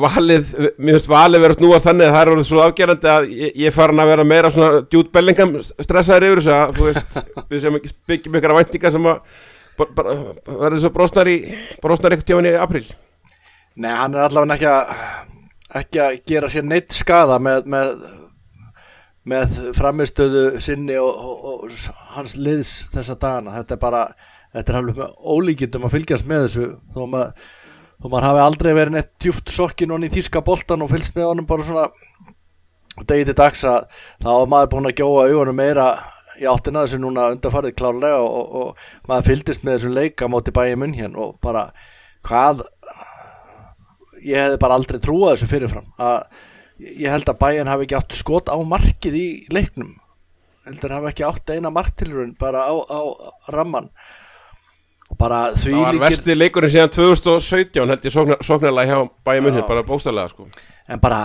valið, mér finnst valið vera að snúast þannig að það er orðið svo afgerandi að ég, ég farin að vera meira svona djút Bellingham stressaður yfir þessu að þú veist, við sem ekki byggjum ykkur væntinga sem að bara, bara, verður svo brosnar í brosnar eitthvað tíman í april
Nei, hann er allavega ekki að ekki að gera sér neitt skada með, með, með framistöðu sinni og, og, og hans liðs þessa dagana. Þetta er bara, þetta er alveg með ólíkindum að fylgjast með þessu. Þó maður, þó maður hafi aldrei verið neitt djúft sokkin og í þýska boltan og fylgst með honum bara svona degi til dags að þá maður búin að gjóa augunum meira í áttina þessu núna undarfarið klárlega og, og, og maður fylgdist með þessum leika móti bæja munn hérna og bara hvað ég hefði bara aldrei trúað þessu fyrirfram. Að ég held að bæjan hafi ekki átt skot á markið í leiknum. Heldur hafi ekki átt eina marktilrun bara á, á ramman og bara því
það var
líkir
vesti leikurinn síðan 2017 held ég sóknar, sóknarlega hjá bæja munni
Já.
bara bókstæðlega sko.
En bara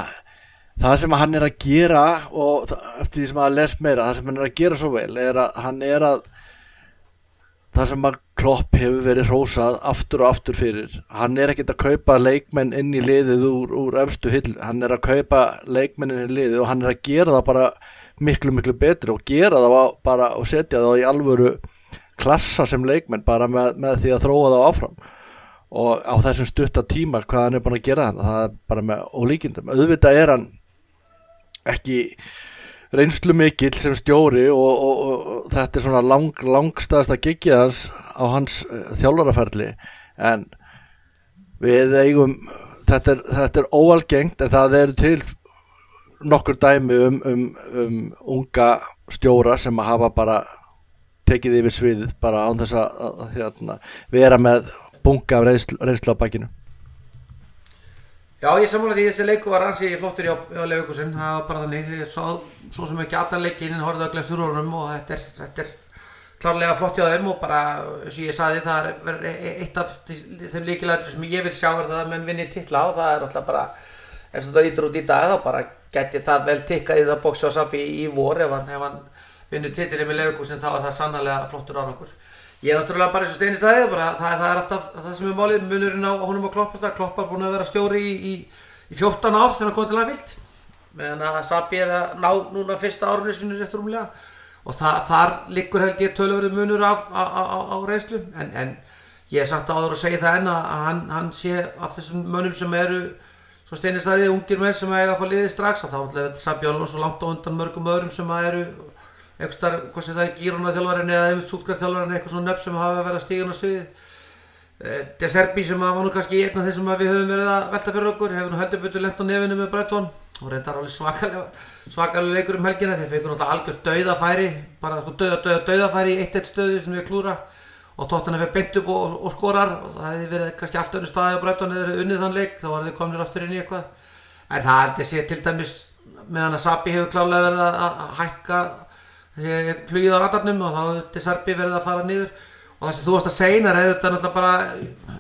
það sem hann er að gera og það- eftir því sem að les meira það sem hann er að gera svo vel er að hann er að það sem að Klopp hefur verið hrósað aftur og aftur fyrir. Hann er ekkert að kaupa leikmenn inn í liðið úr, úr efstu hill hann er að kaupa leikmenn inn í liðið og hann er að gera það bara miklu miklu betri og gera það bara og setja það í alvöru klassa sem leikmenn bara með, með því að þróa það áfram. Og á þessum stutta tíma hvað hann er búin að gera þetta það er bara með ólíkindum. Auðvitað er hann ekki reynslu mikill sem stjóri og, og, og, þetta er svona lang, langstæðasta giggið hans á hans uh, þjálfaraferli. En við eigum þetta er, þetta er óalgengt en það eru til nokkur dæmi um, um, um unga stjóra sem að hafa bara tekið yfir sviðið bara án þess að, að, hérna, vera með bunga af reynslu, á bakinu
Já, ég sammála því þessi leiku var ansi flottur hjá Leifikusin, það var bara þannig, ég sá svo sem ekki allan leikinn, horfði að glemst úrórunum og þetta er, þetta er klárlega flott hjá þeim og bara, eins og ég sagði, það er verið e- eitt af þeim líkilætur sem ég vil sjá er það að menn vinni titla og það er alltaf bara, eins og það ítur út í dag, þá bara geti það vel tikkað í það sapi í, í vor. Ef hann, hann vinnur titilið með Leifikusin þá er það sannarlega flottur árangur. Ég er náttúrulega bara eins og Steini staðið, bara það, það er alltaf það sem er málið, munurinn á honum og Klopp, það. Klopp er búin að vera stjóri í, í, í 14 ár þegar hann kom til að vilt, meðan að Sabi er að ná núna fyrsta árunni sinu rétt rúmlega. Og það, þar liggur held ég tölurverið munur af, á, á, á, á reynslu, en, en ég hef sagt áður að segja það enn að hann, hann sé af þessum mönnum sem eru svo Steini staðið, ungir menn sem eiga að fá liðið strax, þá ætla Sabi alveg svo langt á undan mörgum öðrum sem eru einhvers þar, hvað sem það er Gírona þjálfarinn eða einmitt Sútkar þjálfarinn eitthvað svona nöfn sem hafa verið að stíga á sviði Eh, De Serbi sem var nú kannski einn af þeir sem við höfum verið að velta fyrir okkur hefur nú heldur betur lent á nefinu með Breton og reyndar alveg svakalega svakalega leikur um helgina. Þeir fengur náttúrulega algjör dauðafæri bara sko dauða, dauða, dauðafæri í 1-1 stöðu sem við klúra og tóttan hefur beint upp og, og skorar. Það hefði verið kannski allt önnur staði á Breton eða unnið þann leik þá var þeir komnir aftur inn í eitthvað. En það ég sé til dæmis meðan að Sabi hefur klálega verið að, hækka flugið á radarnum og þá De Serbi verið að fara niður. Og það sem þú varst að segja er þetta náttúrulega bara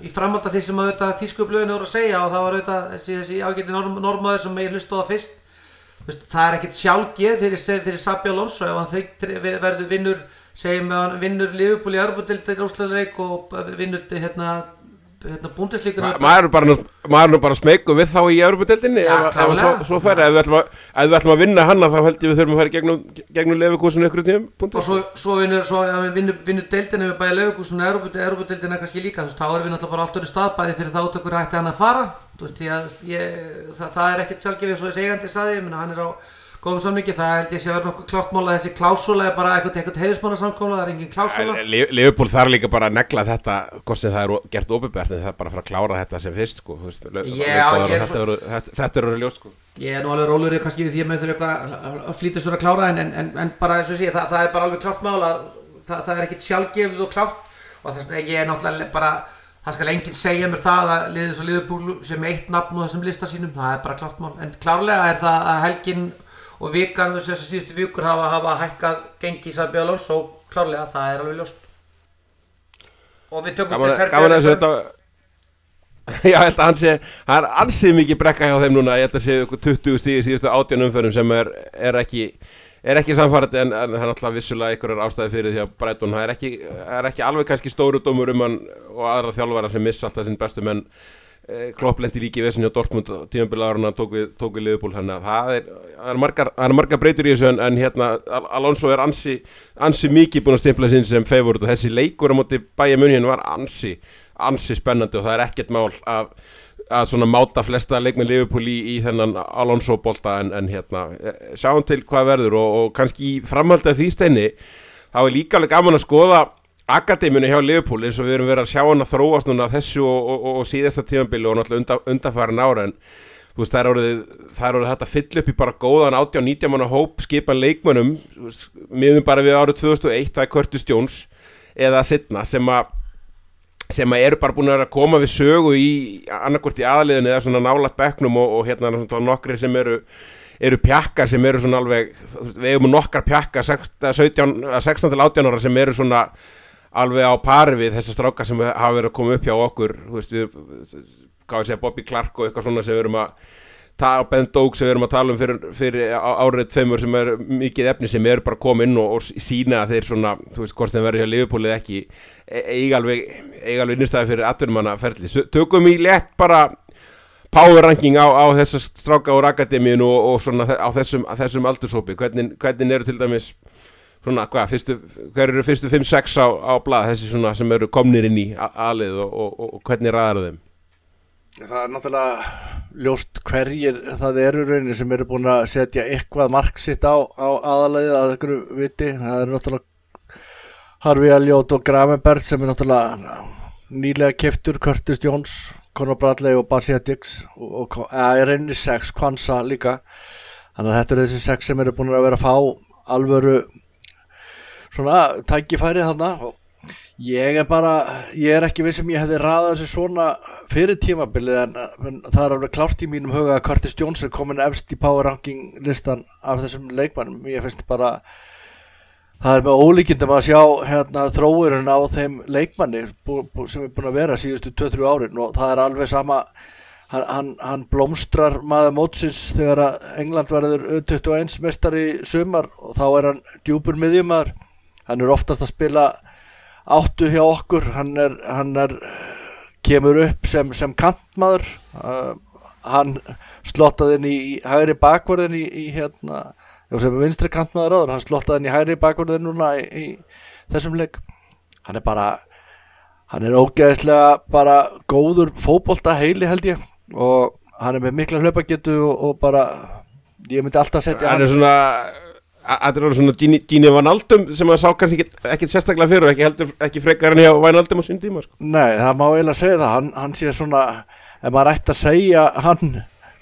í framhald af því sem að þetta þýsku blöðin voru að segja og það var auðvitað þessi, þessi ágæti norm, normaður sem ég hlusta á það fyrst Vist, það er ekkert sjálfgeð fyrir, fyrir Sabi Alonso. Ef hann verður vinnur segjum að hann vinnur Liverpool í Arbundildin og vinnur hérna, hérna búndislíkuna
Ma, maður er bara, er bara smeyku við þá í Európa-deldinni
Já,
ef,
klárlega.
svo, færi, ef við ætlum að, vinna hana þá held ég við þurfum að í gegnum, gegnum lefikúsinu ykkur tíum
og svo, svo vinnur, deildina við bæja Leifugússon og Európa-deildina kannski líka, þá erum við náttúrulega bara aftur í staðbæði fyrir það átökur ætti hann að fara. Veist, ég, það, það er ekkert sjálfgefið svo þessi eigandi saði, ég meina hann er á góðum sammingi, það held ég sé að vera nokkuð klárt mál að þessi klásúla er bara eitthvað, eitthvað heiðismanna samkomla, það er engin klásúla.
Leifupól þarf líka bara að negla þetta hvort sem það er gert en það er bara að fara að klára þetta sem fyrst sko, veist, leikmaður og
er
þetta
svo-
eru- þetta- þetta eru ljós sko.
Ég er nú alveg rólur kannski við því að maður þurfa eitthvað að flýta sér að klára en, en, en, bara eins og sé, það, það er bara alveg klárt mál að það, það er ekkit sjálfgefið og klárt. Og þess að ég er náttúrulega bara það skal enginn segja mér það að liðið svo liðupúl sem eitt nafn á þessum lista sínum það er bara klárt mál, en klárlega er það að helgin og vikan þessar síðustu vikur hafa, hafa hækkað gengi Sabi Alonso klárlega það er alveg ljóst. Og við tökum
Gaman,
til
gaman að þessu þetta Já, ég held að hann sé, það er ansið mikið brekka hjá þeim núna, ég held að sé ykkur 20 stíði síðustu átján umförum sem er, er ekki er ekki samfærandi en, en það er náttúrulega vissulega einhverjar ástæði fyrir því að Breitón það er ekki, er ekki alveg kannski stóru dómur um hann og aðra þjálfara sem missa alltaf sinn bestu menn eh, Klopp lendi líki á Dortmund tímambilaðurinn tók við, við Liverpool þannig að það er, er, margar, margar breytur í þessu en, en hérna Al- Alonso er ansi, ansi mikið búin að stimpla sinn sem favorit og þessi leikur á móti bæja munið var ansi, ansi spennandi og það er ekkert mál að, að svona máta flesta leikmenn Liverpool í, í þennan Alonso bolta en, en hérna eh, sjáum til hvað verður og, og kannski í framhaldi af því steini þá er líka alveg gaman að skoða akademinu hjá Liverpool eins og við erum verið að sjá hann að þróast núna þessu og, og, og, síðasta tímabili og náttúrulega undan, undanfærin ára en þú veist það er orðið, það er orðið hægt að fylla upp í bara góðan 18-19 manna hóp skipa leikmönnum miðum bara við árið 2001 það er Curtis Jones eða Sidna sem að sem að eru bara búin að koma við sögu í annarkvort í aðliðin eða svona nálat bekknum og, og hérna nokkri sem eru eru pjakkar sem eru svona alveg við eigum nokkar pjakkar 16, 16 til 18 ára sem eru svona alveg á pari við þessar strákar sem hafa verið að koma upp hjá okkur veist, við, ég segja, Bobby Clark og eitthvað svona sem við erum að og Ben Doak sem við erum að tala um fyrir, fyrir árið tveimur sem er mikið efni sem eru bara inn og, og sína þeir svona, þú veist, hvort þeim verður hjá eða ekki, e- eiga alveg eiga alveg innstæði fyrir atvinnumanna ferli Sö- tökum í létt bara power ranking á, á þessar stráka úr akademíun og, og svona á þessum, þessum aldurshópi, hvernig, hvernig eru til dæmis svona, hvað, fyrstu, hver eru fyrstu 5-6 á, á blað, þessi svona sem eru komnir inn í aðlið og, og, og, og hvernig ræðar þeim?
Það er náttúrulega ljóst hverjir það eru rauninni sem eru búin að setja eitthvað mark sitt á, á aðalegið að einhverju viti. Það er náttúrulega Harfi Eljót og Gravenberg sem er náttúrulega nýlega keftur, Curtis Jones, Conor Bradley og Basi Dix og, eða, í rauninni sex, Kwanza líka. Þannig að þetta eru þessi sex sem eru búin að vera að fá alvöru svona tækifæri þarna Ég er bara, ég er ekki við sem ég hefði raðað þessu svona fyrir tímabilið en, en það er alveg klárt í mínum huga að Curtis Jones er komin efst í power ranking listan af þessum leikmannum. Ég finnst bara, það er með ólíkindum að sjá hérna þróurinn á þeim leikmanni bú, bú, sem er búin að vera síðustu 2-3 árin og það er alveg sama, hann, hann, hann blómstrar maður mótsins þegar að England verður 21 mestar í sumar og þá er hann djúpur miðjumar, hann er oftast að spila áttu hjá okkur. Hann er, hann er kemur upp sem, sem kantmaður. Uh, hann slottaði inn í, hægri bakverðin í, í hérna, sem er vinstri kantmaður áður, hann slottaði inn í hægri bakverðin núna í, í þessum leik. Hann er bara hann er ógeðislega bara góður fótbolta heili held ég. Og hann er með mikla hlaupagetu og, og bara ég myndi alltaf setja
hann er svona Þetta er svona Gini, Gini Van Aldum sem að sá kannski ekkit sérstaklega fyrir og ekki, heldur, ekki frekar en hjá Van Aldum á sín tíma sko.
Nei, það má eiginlega segja það. Hann, hann sé svona, ef maður ætti að segja hann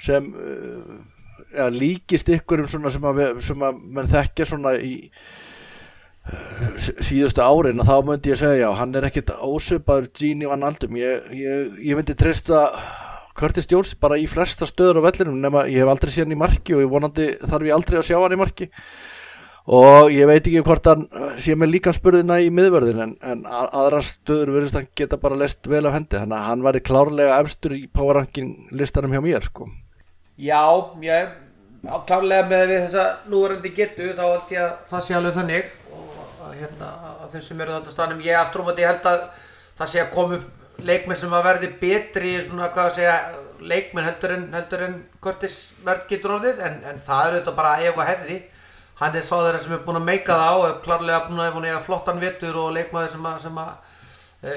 sem uh, ja, líkist ykkurum svona sem að, sem að mann þekkja svona í uh, sí- síðustu árin að þá myndi ég segja, já, hann er ekkit ósvipaður Gini Van Aldum. Ég, ég, ég myndi treysta Curtis Jones bara í flesta stöður á vellinum nema ég hef aldrei séð hann í marki og ég vonandi þarf ég aldrei að sjá hann í marki og ég veit ekki hvort hann uh, sé með líka spurðina í miðvörðin en, en a- aðrar stöður verðist hann geta bara lest vel af hendi. Þannig að hann væri klárlega efstur í power ranking listanum hjá mér sko.
Já, ég klárlega með við þessa núverandi getu þá held ég að það sé alveg þannig. Og að, hérna, að þeim sem eru þetta stanum ég aftur um að ég held að það sé að upp leikmenn sem að verði betri svona hvað að segja leikmenn heldur en, heldur en Curtis verð getur orðið en, en það er auðvitað bara ef og hefði hann er sá þeirra sem er búin að meika það og er klárlega búin að, búin að eiga flottan vetur og leikmaður sem að, sem að e,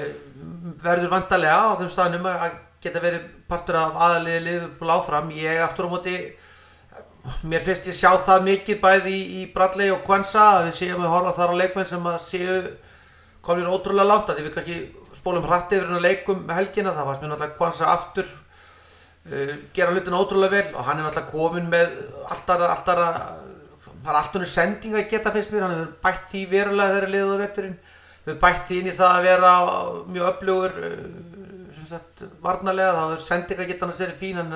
verður vantarlega á þeim staðnum að geta verið partur af aðaliði liðbúl áfram. Ég aftur á móti mér finnst ég sjá það mikið bæði í, í Bradley og Kwanza að við séum að horfa þar á leikmenn sem að séu komir ótrúlega að því við kannski spólum hratt yfir hennar leikum helgina. Það fannst mér náttúrulega Kwanza aftur uh, gera hlutina ótrúlega vel og hann er náttúrulega komin með alltaf það er alltaf sending að geta fyrst mér. Hann hefur bætt því verulega þegar liðuðu vetturinn hefur bætt því inn í það að vera mjög öflugur sem sagt varnarlega. Þá hefur sending að geta hann að sér fín. Hann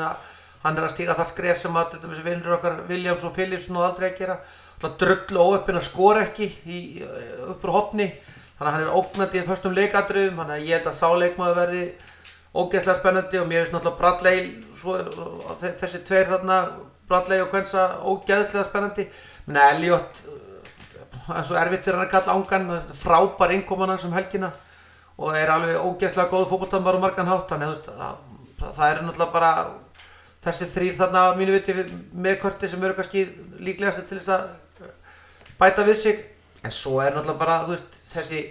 hann er að stíga það skref sem að vinnur okkar Williams og Phillips nú aldrei að gera. Alltaf drullu óöppin að skora ekki í, upp úr hotni þannig að hann er ógnandi í fyrstum leikadröðum þannig að ég held að sáleikmaður verði ógeðslega spennandi og mér finnst náttúrulega Bradley svo, þessi tveir þarna Bradley og Kvensa ógeðslega spennandi menn Elliot það er svo erfitt fyrir hann að kalla ángan frábær innkoman hans um helgina og er alveg ógeðslega góð fókbóltanbar og margan hátt. Þannig að það, það er náttúrulega bara þessi þrýr þarna á mínu viti með korti sem eru kannski líklegast til þess að bæta við sig. En svo er náttúrulega bara veist, þessi,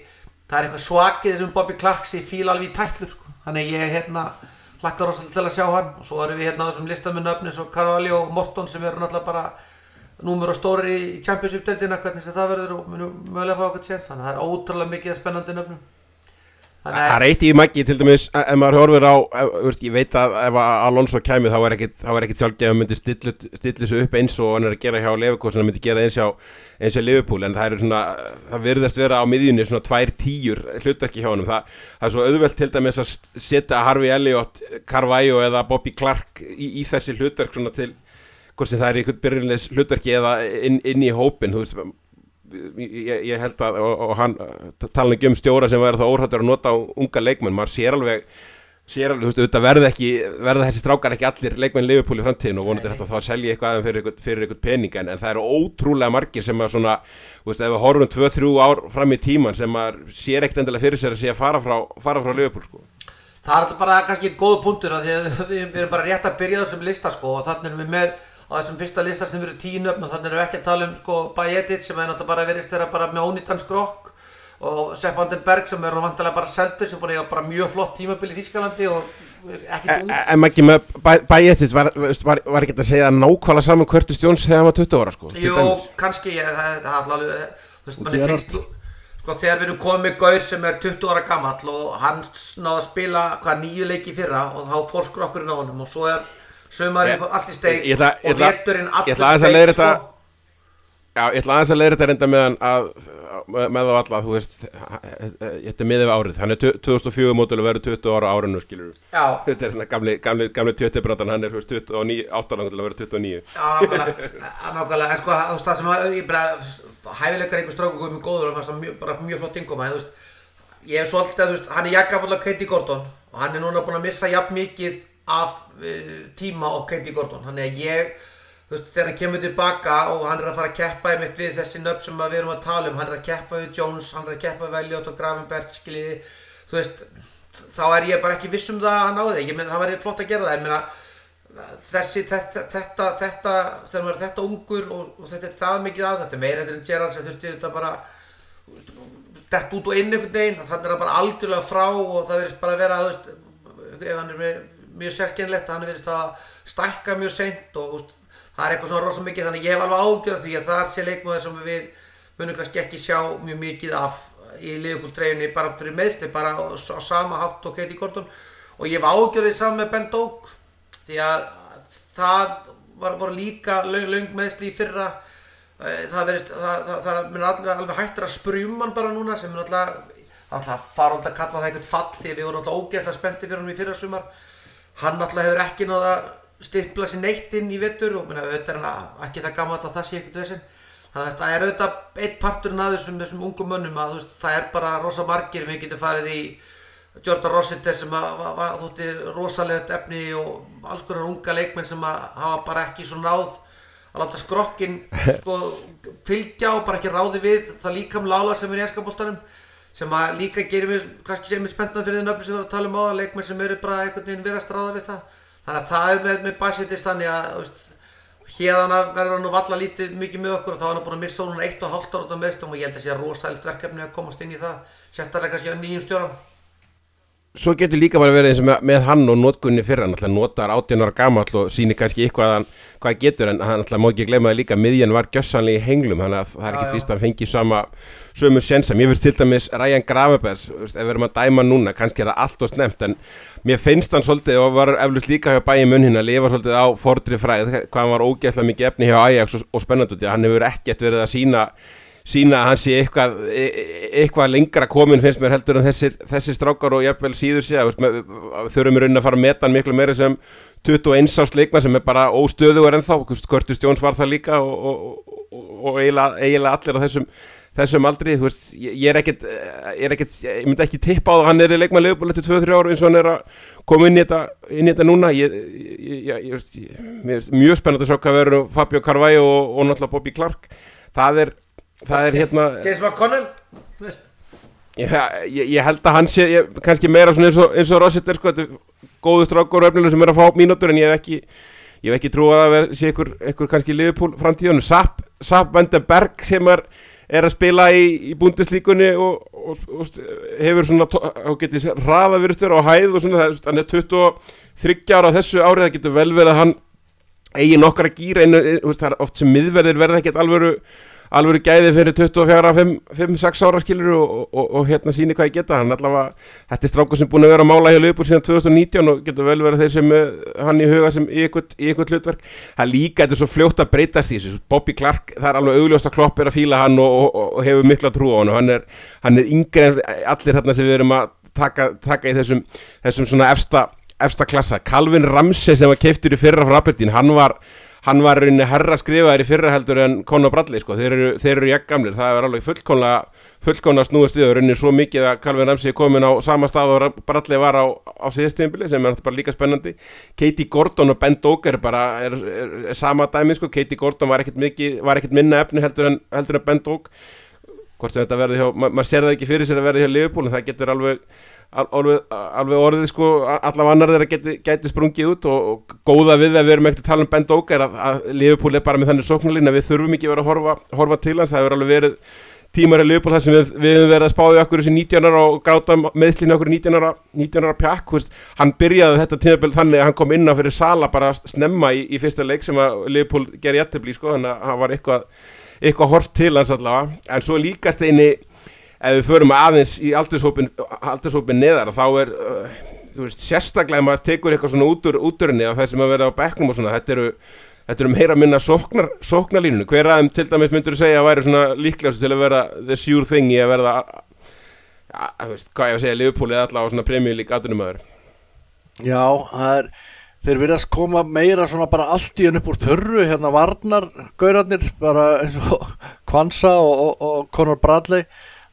það er eitthvað svakið þessum Bobby Clark sem fíla alveg í tætlu sko. þannig ég hérna hlakkar rosalega til að sjá hann. Og svo erum við hérna á þessum listamennu öfni svo Carvalho og Morton sem eru náttúrulega bara númur og stóri í Championship-deltina hvernig sem það verður og munum mögulega að fá okkur séns þannig að það er ótrúlega mikið spennandi nöfnum.
Það er eitt í maggi til dæmis ef maður horfir á, ég veit að ef Alonso kæmi þá er ekkit sjálfgeð að myndi stilla þessu upp eins og hann er að gera hjá Leverkusen, hann myndi gera eins hjá eins og Liverpool en það svona, það verðast vera á miðjunni svona tvær tíur hlutarki hjá hann það, það er svo auðvelt til dæmis að setja Harvey Elliot, Carvalho eða Bobby Clark í, í þessi hlutark svona til, hvort sem það er einhvern byrjunleis hlutarki eða inn, inn í hópin, veist ég, ég held að og, og hann tala ekki um stjóra sem verður þá óhættur að nota á unga leikmenn, maður sér alveg sér alveg, veist, verða ekki verða þessi strákar ekki allir leikmenn Liverpool í framtíðin og vonandi þetta þá að selja eitthvað aðeins fyrir, fyrir eitthvað pening en, en það eru ótrúlega margir sem að svona, veist, ef við horfum 2-3 ár fram í tíman sem að sér ekkert endilega fyrir sér að sé að fara frá, frá Liverpool sko.
Það er alltaf bara kannski góða punktur að við, við erum bara rétt að byrja þessum lista sko og þannig erum við með á þessum fyrsta lista sem eru tíu nöfn og þannig erum við ekki að tala um sko Bajetic sem er náttúrulega bara verist vera bara með ónýttan skrokk og Sepp Vandenberg sem er vantilega bara seldur sem búin að hafa bara mjög flott tímabil í Þískalandi og ekkert út.
En ekki með Bajetic var, var, var ekki að segja nákvæmlega saman Curtis Jones þegar hann var 20 ára sko?
Jú, kannski, ég, það er alltaf, þú veist, manni finnst sko þegar við erum komið Gaur sem er 20 ára gammal og hann náði að spila hvað nýju leiki fyrra og þá fór skrokkurinn á honum og svo er sömarinn fór allt í steik
Ég ætla- ég
og
ég
allir
að leiðrétta-
sko.
Já, ég ætla aðeins að leiðra þetta reynda með hann að, með, þá alla, þú veist, þetta er miðið við árið, hann er 2004 mótil og verður 20 ára á árinu, skilur.
Já,
Þetta er gamli, gamli, gamli 20 bratan, hann er, þú veist, 29, 8 ára til að vera 29.
já, nákvæmlega, en sko, þú veist, það sem að, ég bara, hæfileikar einhver stráku komið góður og það mjög, bara mjög flott ingoma, en þú veist, ég er svolítið, þú veist, hann er jakkafall af Katie Gordon og hann er núna búinn að missa jafn mikið af uh, tíma og Katie Gordon, hann er ég, þú veist, þegar hann kemur tilbaka og hann er að fara að keppa einmitt við þessi nöfn sem að við erum að tala um, hann er að keppa við Jones, hann er að keppa við Elliot og Gravenberg, skiljiði, þú veist, þá er ég bara ekki viss um það að hann náði, ég menn, það væri flott að gera það, ég meina, þessi, þetta, þetta, þetta, þegar maður er þetta ungur og, og þetta er það mikið að þetta, meira þetta en Gerrard sem þurfti þetta bara, dett út og inn einhvern veginn, þannig er hann bara algjörlega frá og það verðist bara að vera, þú veist, ef hann er með, mjög sérkennlegt, hann verðist að stækka mjög seint og, veist, það er eitthvað svona rosa mikið, þannig ég hef alveg ágjörð því að það sé leikmaður sem við munum kannski ekki sjá mjög mikið af í liðbúldreginni bara fyrir meðsli, bara á, á sama hátt og Katie Gordon. Og ég hef ágjörðið saman með Ben Doak því að það var, voru líka löng, löng meðsli í fyrra. Það verist, það, það, það er alveg, alveg hættir að sprjum hann bara núna sem er alltaf, alltaf fara alltaf að kalla það eitthvað fall því við vorum alltaf ógeðslega spennti fyrir hann í fyrra sumar hann alltaf hefur ekki náða að stimpla sér neitt inn í vettur og minna, auðvitað er hann ekki það gammal að það sé ekkert vesinn þannig að þetta er auðvitað eitt parturinn að þessum, þessum ungum mönnum að veist, það er bara rosa margir við getum farið í Jordan Rossiter sem að, að, að þótti rosalegt efni og alls konar unga leikmenn sem að hafa bara ekki svo náð að láta skrokkin sko, fylgja og bara ekki ráði við það líka um lálar sem er í ennskapoltanum sem að líka gerir mér kannski sem er spenntan fyrir því nöfnum sem við erum að tala um á að leikmenn sem eru bara einhvern veginn verið að stráða við það. Þannig að það er með, með bæsitist þannig að veist, hérðan að verður hann nú valla lítið mikið með okkur og þá er hann búin að missa hún eitt og hálft ára út af meðstum og ég held að sé rosælt verkefni að komast inn í það sérstaklega kannski á nýjum stjóram
svo getur líka bara verið eins og með, með hann og notkunni fyrra, hann alltaf notar 18 ára gamall og sýnir kannski eitthvað að hann, hvað getur en hann alltaf má ekki gleyma það líka miðjan var gjössanlega í henglum þannig að það er
já.
víst að hann fengi sama sömu sensa, mér finnst til dæmis þú veist, ef við erum að dæma núna kannski er það allt og snemt en mér finnst hann svolítið og var eflust líka hjá bæði munn að lifa svolítið á fordri fræð hvað hann var ógeðslega mikið efni hjá Ajax og, og ekkert sína að hann sé eitthvað, e- e- eitthvað lengra komin finnst mér heldur en þessir, þessir strákar og jafnvel síður að þurfum við raunin að fara að meta hann miklu meira sem 21 árs leikma sem er bara óstöðugar ennþá, Curtis Jones var það líka og, og, og, og eiginlega, eiginlega allir á þessum, þessum aldri veist, ég, er ekkit ég er myndi ekki tippa á það að hann er í leikma leifbúl eftir 2-3 ára eins og hann er að koma inn í þetta, inn í þetta núna ég, ég, ég, mjög spennandi að sjá hvað verður um Fabio Carvalho og náttúrulega Bobby Clark það er, það er hérna
James McConnell, veist.
Ég, ég, held að hann sé ég, kannski meira eins og, eins og Rossiter sko, þetta er góðu strákur og öfnilega sem er að fá mínútur en ég hef ekki ég hef ekki trú að það sé ykkur, ykkur kannski Liverpool framtíðunum. Sapp, Sapp Vandenberg sem er, er að spila í, í búndislíkunni og, og, og hefur svona tó- á getið hraða virðstur á hæð og svona hann er 23 ára á þessu árið það getur vel verið að hann eigi nokkra gýra einu, einu, það er oft sem miðverðir verða ekkert alvöru alvöru gæði fyrir 24, 5-6 ára skilur og, og, og hérna síni hvað ég geta. Hann allavega, þetta er strákur sem búin að vera að mála hjá Leifbúr síðan 2019 og getur vel verið þeir sem hann í huga sem í eitthvað, hlutverk. Það líka, þetta er svo fljótt að breytast í þessu. Bobby Clark, það er alveg augljóst að klopp er að fíla hann og, og, hefur mikla trú á hann og hann er, hann er yngri en allir þarna sem við erum að taka, taka í þessum, þessum svona efsta, efsta klassa. Calvin Ramsey sem var keiftur í fyrra frá Aberdeen, hann var hann var rauninni herra skrifaðir í fyrra heldur en Conor Bradley sko, þeir eru, þeir eru jæggamlir, það er alveg fullkomlega fullkomlega snúist við og rauninni svo mikið að Calvin Ramsey er komin á sama stað og Bradley var á, á síðastíðinbili sem er bara líka spennandi. Katie Gordon og Ben Doger bara er, er, er sama dæmi sko, Katie Gordon var ekkert, mikið, var ekkert minna efni heldur en, heldur en Ben Dog hvort sem þetta verði hjá, ma maður sér það ekki fyrir sér að verði hjá Liverpool en það getur alveg al- alveg, alveg orðið sko allavega annar þeirra geti, geti sprungið út og, og góða við að við erum ekkert að tala um Ben Doga er að, að Liverpool er bara með þannig sóknarlín að við þurfum ekki verið að horfa, horfa til hans. Það hefur alveg verið tímar í Liverpool þar sem við, við höfum verið að spáði okkur þessi 19 ára og gáta meðslínu okkur 19 ára 19 ára pjakk, veist, hann byrjaði þetta tímabil þannig að hann kom inn á fyrir Sala bara snemma í, í fyrsta leik sem að Liverpool gerði jættibli sko, þannig að hann var eitthvað eitthvað ef við förum aðeins í aldurshópin, neðar þá er uh, veist, sérstaklega maður tekur eitthvað svona út úr úturinni af það sem að vera á bekknum og svona þetta eru, þetta eru meira minna sóknar, sóknarlínunum, hver aðeim til dæmis myndur þú segja að væri svona líklegast til að vera the sure thing í að verða ja, þú veist, hvað ég að segja, Liverpool eða allavega svona premjölík aðdunumöður
Já, það er þeir virðast koma meira svona bara allt í henn upp úr þörru hérna varnar gaurarnir bara eins og Kvansa og, og, og Conor Bradley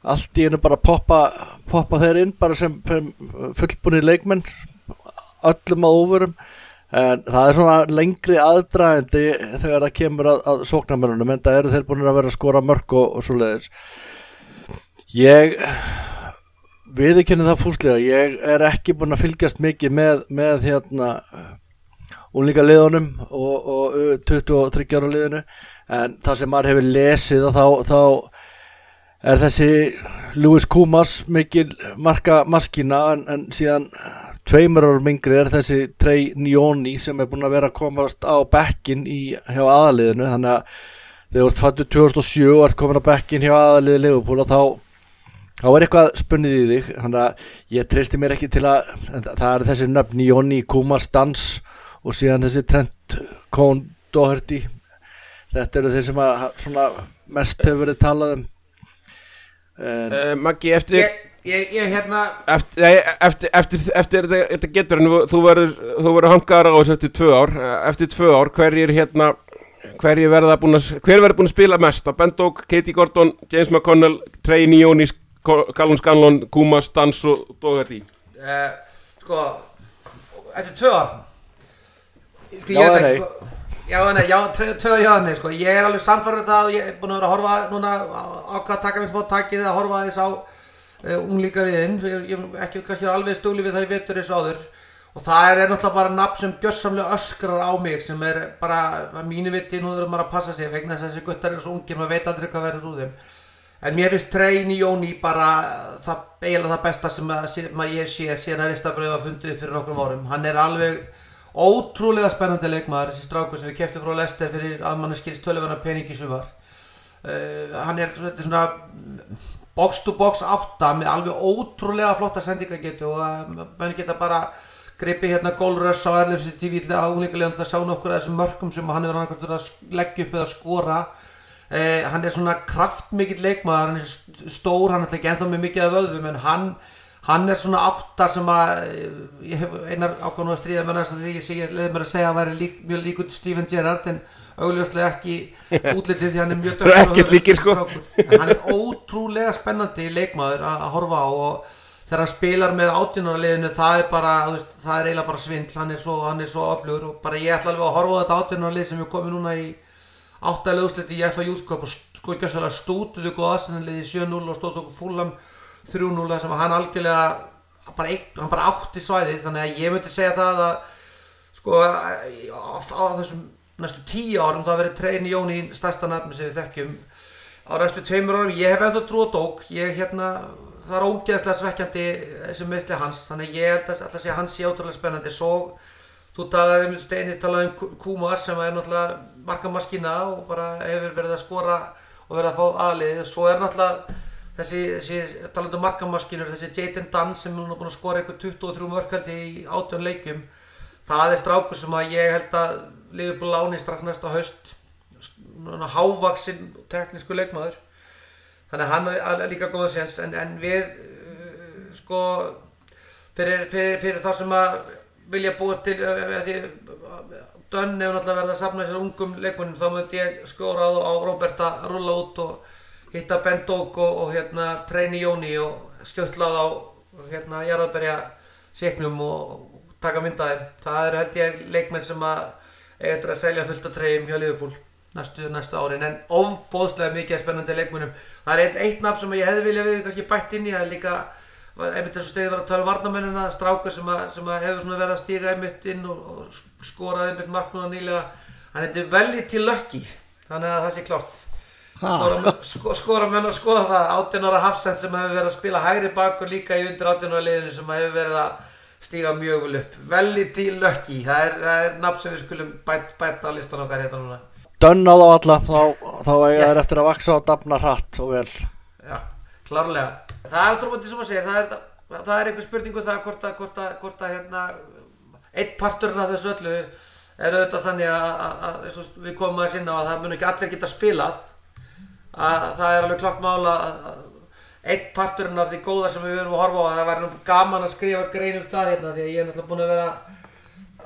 allt í hennu bara poppa poppa þeir inn bara sem, fullbúni leikmenn öllum að óverum en það er svona lengri aðdraðandi þegar það kemur að, að sóknarmennunum en það eru þeir búin að vera að skora mörg og, og svo leiðis ég viðurkenni það fúslega ég er ekki búin að fylgjast mikið með, með hérna úlíka liðunum og, og uh, 23 ára liðinu. En það sem maður hefur lesið þá, þá er þessi Louis Kumas mikil marka maskina en, en síðan tveimur árum yngri er þessi Trey Njóni sem er búin að vera að komast á bekkin í, hjá aðaliðinu þannig að þegar þú fattur 2007 og ert komin á bekkin hjá aðaliði Liverpool og þá þá er eitthvað spunnið í þig. Þannig að ég treysti mér ekki til að það er þessi nöfn Jóni Kumas Dans og síðan þessi Trent Cohn Doherty þetta eru þeir sem að svona mest hefur verið talað um
Maggi, eftir
Ég, ég, ég hérna
Eftir, eftir, eftir, eftir þetta, þetta getur en þú verður, hangar á þessu eftir tvö ár. Eftir tvö ár, hverjir hérna hverjir verða búin að hver verður búin að spila mest? Ben Doak, Katie Gordon, James McConnell Trey Nionis, Callum Scanlon Kumas, Dans og Doherty?
Uh, Sko Þetta er tvö ár. Sko,
Já
ég veit
eða
ekki, sko, Já, nei, já, tvö nei, sko. Ég er alveg sannfærður það og ég er búin að vera að horfa núna ákvað að taka mér smá takið að horfa þess á uh, unglíkariðin ég, ég er ekki kannski alveg stúli við það ég vetur þess áður. Og það er náttúrulega bara nafn sem gjössamlega öskrar á mig sem er bara að mínu viti nú þurfum maður að passa sig vegna þess að þessi guttar er svo ungir maður veit aldrei hvað verður úr þeim. En mér finnst Trein í Jóni bara það, eiginlega það besta sem, að, sem að ég sé síðan að var hann ótrúlega spennandi leikmaður þessi strákur sem við keftum frá Lester fyrir að mann skilst tölvöna peningi sumar. Uh, hann er svona box to box átta með alveg ótrúlega flotta sendingagetu og uh, mann geta bara greipi hérna gólröss á LFC TV til að úlingulega til að sjá nokkur af þessum mörgum sem hann hefur annarkvæmt að leggja upp eða skora. Eh, hann er svona kraftmikill leikmaður, hann er st- stór, hann er ekki ennþá með mikið af vöðvum en hann, hann er svona átta sem að eh, ég hef einar ákvæmum að stríða með næst því ég, ég leiði mér að segja að væri lík, mjög líkur Steven Gerrard en augljóslega ekki útlitið því hann er mjög
líkir, sko.
en hann er ótrúlega spennandi leikmaður að horfa á og þegar hann spilar með átjánarliðinu það er bara, veist, það er eiginlega bara svindl. Hann er svo, hann er svo öflugur og bara ég ætla alveg að horfa á þetta átjánarlið sem við komum núna í áttalega úrslit í FA Youth Cup og sko ekki að svolítið stútuðu góð aðsennanliði 7-0 og stótt okkur fúlam 3-0 þar sem hann algjörlega bara, einn, hann bara átti svæðið þannig að ég myndi segja það að sko á, þessum næstu tíu árum þá verið treyn Jóni stærsta nafni sem við þekkjum. Á næstu tveimur árum, ég hef ennþá trú á dók ég hérna, það er ógeðslega svekkjandi þessi meðsli hans, þannig að ég held að alltaf sé að hans sé ótrúlega spennandi. Svo þú talar um Steini talaði um Kumas sem er náttúrulega markamaskina og bara hefur verið að skora og verið að fá aðlið. Svo er náttúrulega þessi, þessi talandi um markamaskinur, þessi Jayden Dunn sem er búin að skora eitthvað 23 mörkaldi í 18 leikjum. Það er strákur sem að ég held að Liverpool láni strax næsta haust. Hávaksinn teknísku leikmaður. Þannig að hann er líka góða séns. En, en við uh, sko fyrir, fyrir, fyrir þá sem að vilja búa til uh, því Dönn hefur náttúrulega verið að safna sér ungum leikmennum þá myndi ég skóra á, Robert að rulla út og hitta Ben Dog og, og hérna treyni Jóni og skjötla á hérna jarðarberja siknum og taka myndaði það eru held ég leikmenn sem að eftir að selja fullt af treyjum hjá Liverpool næstu, næstu árin. En ofbóðslega mikið spennandi leikmennum það er eitt, eitt nafn sem ég hefði viljað við kannski bætt inn í. Það er líka einmitt og stegið var að tala um varnamennina strákur sem, að, sem að hefur verið að stíga einmitt inn og, og skoraði einmitt marknuna nýlega. Hann heitir velli til lökki þannig að það sé klárt skora, menn- sko, að skoða það. 18 ára Hafsend sem hefur verið að spila hægri bakur líka í undir 18 ára liðinu sem hefur verið að stíga mjög vel upp. Velli til lökki það er, er nafn sem við skulum bæt, bæta á listan okkar hérna núna.
Dönn á þá alla, þá, þá eiga þær eftir að vaksa og dafna hratt og vel.
Já, klárlega. Það er strómandi sem að segja, það er, það er einhver spurningu það hvort að, hvort að, hvort að hérna, einn parturinn af þessu öllu er auðvitað þannig að, að, og við komum að sinna að það mun ekki allir geta spilað að það er alveg klart mála að, að einn parturinn af því góða sem við erum að horfa á það væri nú gaman að skrifa grein um það hérna því að ég er náttúrulega búin að vera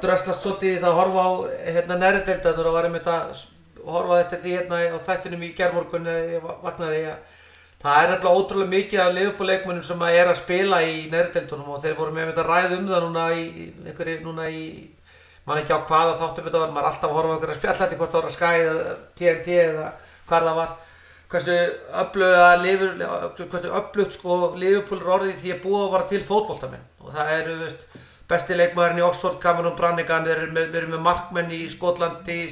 dröslast svolítið í það að horfa á hérna næri deildarnir og var einmitt að horfa þetta því hérna á þættinum í gerðmorgun eða ég vaknaði. Að það er nefnilega ótrúlega mikið af leifbúleikmunum sem að er að spila í næri deildunum og þeir voru með að ræða um það núna í, einhverju núna í mann ekki á hvaða þáttum þetta var, maður alltaf að horfa á einhverja spjallætti hvort það var að Sky eða TNT eða hvað það var hversu öflugt sko Liverpool er orðið því að búa að vara til fótboltamenn. Og það eru veist, besti leikmaðurinn í Oxford, Cameron Brannigan þeir eru með, með markmenn í Skotlandi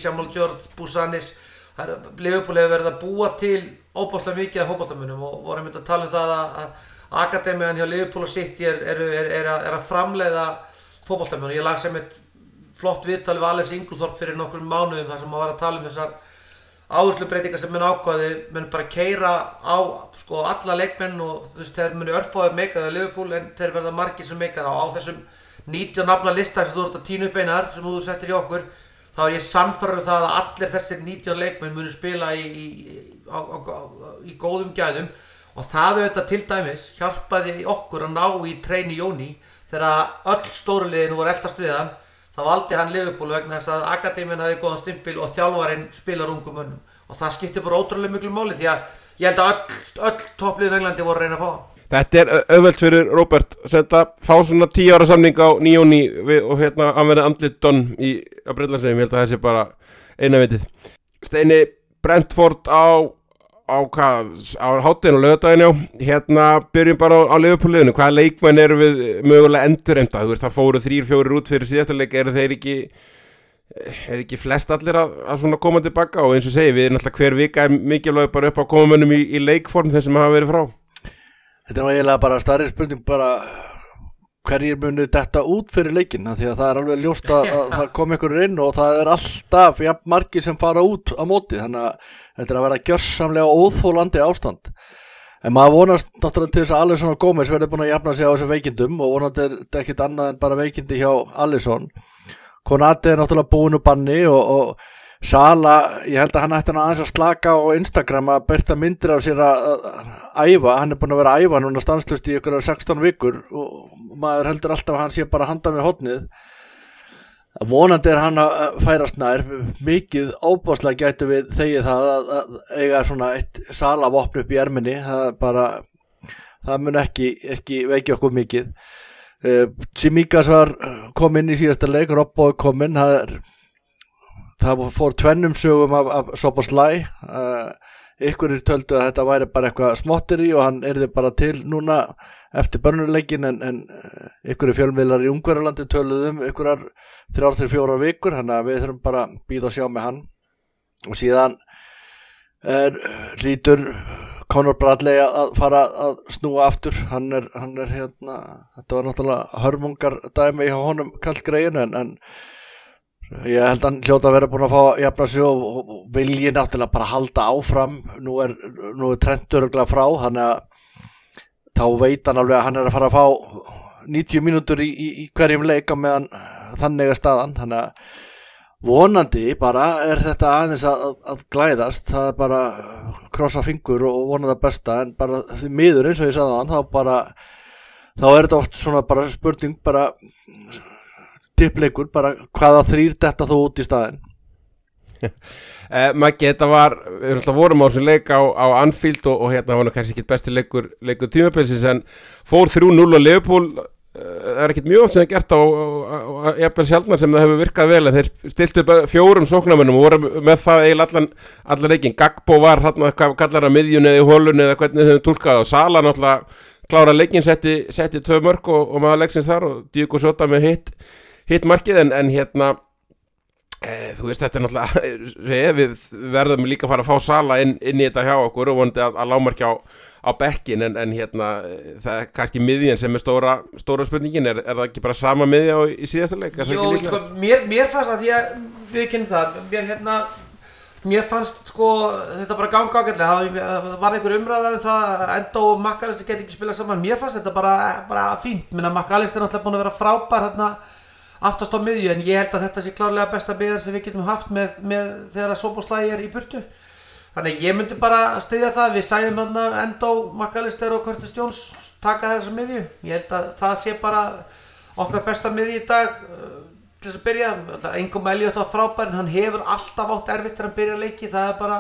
Busanis. Það er, Liverpool hefur verið að búa til óbáslega mikið af fótboltamennum og vorum myndið að tala um það að, að Akademiðan hjá Liverpool og City er, er, er, er, að, framleiða fótboltamenn og ég las sem eitt flott viðtal við Alex Ingulþorp fyrir nokkrum mánuðum þar sem maður var að tala um þessar áherslu breytingar sem menn ákvaði menn bara keira á sko alla leikmenn og þú veist þeir muni örfáði meikaði að Liverpool en þeir verða margir sem meikaði á þessum 19 nafna lista sem þú ert að tína upp einar sem þú settir í okkur þá er ég sannfærður það að allir þessir 19 leikmenn muni spila í, í, á, á, á, í góðum gæðum. Og það auðvitað til dæmis hjálpaði okkur að ná í treyni Jóni þegar öll stórulegin voru eldast við hann þá valdi hann Liverpool vegna þess að Akademíun hafði góðan stimpil og þjálfarinn spilar ungum mönnum. Og það skipti bara ótrúlega miklu máli því að ég held að öll, öll toppliðin Englandi voru að reyna að fá
Þetta er au- auðvelt fyrir Robert að senda, fá svona 10 ára samning á nýjóni og hérna hann verið andlit Don í á Breitlandsegum, ég held að það sé bara eina vitið. Steini Brentford á á hvað, á hátinn og lögadaginn já, hérna byrjum bara á, á Liverpool-liðinu, hvaða leikmenn eru við mögulega endurenda, þú veist það fóru þrýr, fjórir út fyrir síðasta leik, eru þeir ekki er ekki flest allir að, að svona koma tilbaka og eins og segi, við erum alltaf hver vika mikilvæg bara upp á komamönnum í, í leikform þess sem hafa verið frá.
Þetta nú eiginlega bara starri spurning bara hverjir munu detta út fyrir leikin af því að það er alveg ljóst að, að það kom ykkur inn og það er alltaf jafn margir sem fara út á móti þannig að þetta er að vera gjörsamlega óþólandi ástand. En maður vonast náttúrulega til þess að Alisson og Gómez verður búin að jafna sig á þessum veikindum og vonandi er þetta ekkit annað en bara veikindi hjá Alisson. Konati er náttúrulega búin úr banni og, og Sala, ég held að hann ætti hann aðeins að slaka á Instagram að byrta myndir af sér að, æfa, hann er búin að vera að æfa núna stanslust í ykkur 16 vikur og maður heldur alltaf að hann sé bara að handa með hodnið vonandi er hann að færast nær. Mikið óbáslega gætu við þegið það að, að eiga svona eitt Sala vopn upp í erminni. Það bara, það mun ekki, ekki veiki okkur mikið. Uh, Tsimikas var kominn í síðasta leik, Robbo er kominn það er það fór tvennum sögum af, af Soposlæ uh, ykkur er töldu að þetta væri bara eitthvað smottir í og hann er þið bara til núna eftir börnuleikin en, en ykkur er fjölmiðlar í Ungverðarlandi töluðum ykkur er þrjár til fjóra vikur hann að við þurfum bara býða og sjá með hann. Og síðan er lítur Conor Bradley að fara að snúa aftur. Hann er, hann er hérna þetta var náttúrulega hörmungar dæmi hjá honum kallt greiðin en, en ég held að hljóta að vera búin að fá að jafna sig og, vilji náttúrulega bara halda áfram. Nú er, nú er trendur frá þannig að þá veit hann alveg að hann er að fara að fá 90 mínútur í, í, í hverjum leika meðan þannig er staðan. Þannig að vonandi bara er þetta aðeins að, að, að glæðast. Það er bara krossa fingur og vona það besta en bara miður eins og ég sagði hann þá bara þá er þetta oft svona bara spurning bara tippleikur, bara hvaða þrýr þetta þú út í staðin
eh, Maggi, þetta var við erum alltaf vorum á þessum leik á, á Anfield og, og hérna var hann kannski ekki besti leikur leikur tímapilsins en fór 3-0 og Leopold það er ekkert mjög oft sem það er gert á, jafnveg sjálfnar sem það hefur virkað vel þeir stiltu fjórum sóknarmennum og voru með það eiginlega allan, leikin Gagbo var hann að kallar að miðjun eða í hólun eða hvernig þau tólkaði og Sala náttúrulega klára leikin setti, setti tvö mörg og, og maður leiksins þar og Díko Sota með hitt hitt markið en, en hérna e, þú veist þetta er náttúrulega við verðum líka að fara að fá Sala inn, inn í þetta hjá okkur og vonandi að, að lámarkja á á bekkin en, en hérna það er kannski miðjan sem er stóra, stóra spurningin, er, er það ekki bara sama miðja á, í síðasta leik?
Jó, sko, mér, mér fannst að því að við kynum það, mér hérna mér fannst sko þetta bara ganga ágætlega, það var einhver umræðað um það enda og Makkalis get ekki spila saman, mér fannst þetta bara, bara fínt, minna Makkalis er náttúrulega búin að vera frábær hérna aftast á miðju en ég held að þetta sé klárlega besta miðjan sem við getum haft með, með þegar að Soboslægi er í burtu Þannig ég myndi bara styðja það, við sæjum hérna Endo, McAllister og Curtis Jones taka þessa miðju. Ég held að það sé bara okkar besta miðju í dag uh, til þess að byrja. Engum Elliot var frábær en hann hefur alltaf átt erfitt til að byrja að leiki. Það er bara,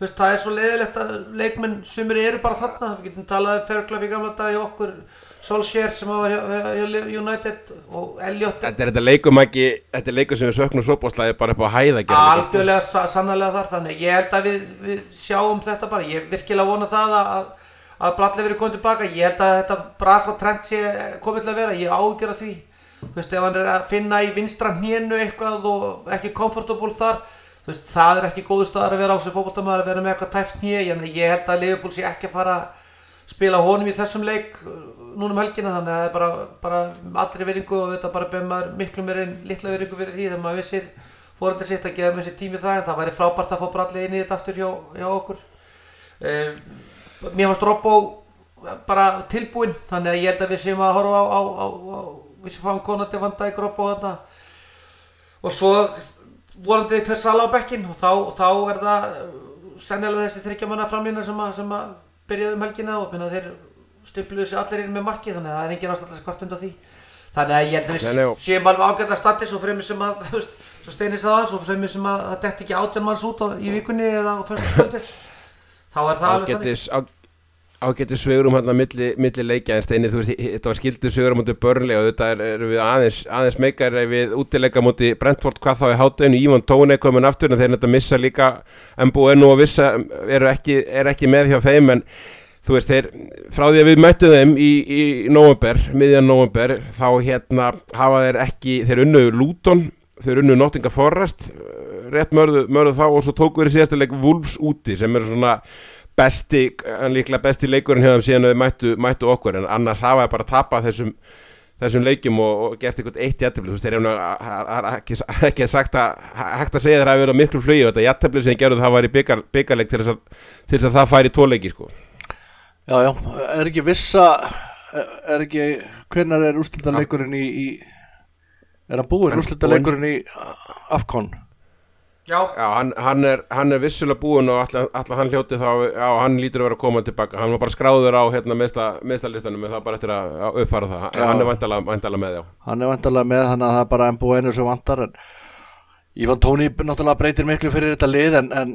veist, það er svo leiðilegt að leikmenn sumir eru bara þarna. Við getum talað um Ferglaf í gamla dag í okkur. Solskjær sem var United og Elliot
Þetta er þetta leikum ekki, þetta er leikum sem við söknum svo bóðslæði bara upp á hæða
Algjörlega sannlega þar þannig ég held að við, við sjáum þetta bara. Ég virkilega vona það að, að Bradley verið komið tilbaka, ég held að þetta Bras og Trent sé komið til að vera. Ég ágjör að því, þú veist ef hann er að finna í vinstra hnénu eitthvað og ekki komfortabúl þar þú veist það er ekki góðu staðar að vera á sig fókbóltamæður að vera með eitthvað tæft hné, ég held að Liverpool sé ekki að fara spila honum í þessum leik núna um helgina þannig að það er bara, bara allri veringu og þetta bara beð maður miklu meir en litla veringu fyrir því þegar maður vissir fóröldir sitt að gefa með sér tími það en það væri frábært að fá bralli inn í þetta aftur hjá, hjá okkur. Eh, mér fannst Robbo bara tilbúinn þannig að ég held að við séum að horfa á, á, á, á við séum að fá konandi vandæk Robbo þarna. Og svo vorandi fyrir Sala á bekkin og þá, þá er það sennilega þessi þryggjamanna framlýna sem að, sem að byrjaði um helgina og þeir stimpluðu sér allir inn með marki þannig að það er engin ástæðilega hvort undan því. Þannig að ég held að við séum alveg ágæðlega standi svo fremið sem að, þú veist, svo steinist það svo fremið sem að það detti ekki átjón manns út á, í vikunni eða á fyrstu sköldir þá er það alveg þannig.
Ágættu svegurum hérna milli, milli leikja en steinni, þú veist, þetta var skildu svegurum mútið börnlega og þetta er, er við aðeins aðeins meikar við útileika mútið Brentford hvað þá er hátteginu, Ívan Tóne komin aftur en þeir þetta missa líka MBN og vissa eru ekki, er ekki með hjá þeim en þú veist, þeir, frá því að við möttum þeim í, í november, miðjan november þá hérna hafa þeir ekki, þeir unnuður Lúton þeir unnu Nottingham Forest uh, rétt mörðu, mörðu þá og svo tóku þeir í síðasta leik Wolves úti sem er svona besti, en líklega besti leikurinn hjá þeim síðan að þeir mættu, mættu okkur en annars hafa þeir bara tapað þessum þessum leikjum og, og gert eitthvað eitt jættefli þú veist, þeir eru að- að- að- ekki, ekki sagt að hægt að segja þeir verið á miklu flugi og þetta jættefli sem þeir gerðu það var í byggar, byggarleik til þess, að, til þess að það færi tvo leiki sko.
Já, já, er ekki vissa er ekki, hvenær er úrslitaleikurinn í, í er hann búinn?
Hann
úrslitaleikurinn í Afkon?
Já,
Já, hann, hann, er, hann er vissulega búinn og alltaf hann hljóti þá, já, hann lítur að vera að koma tilbaka, hann var bara skráður á hérna meðstalistanum en það er bara eftir að uppfara það,
Já.
hann er væntalega með, já.
Hann er vantarlega með hann að það er bara en búið einu sem vantar en Ívan Tóni náttúrulega breytir miklu fyrir þetta lið en, en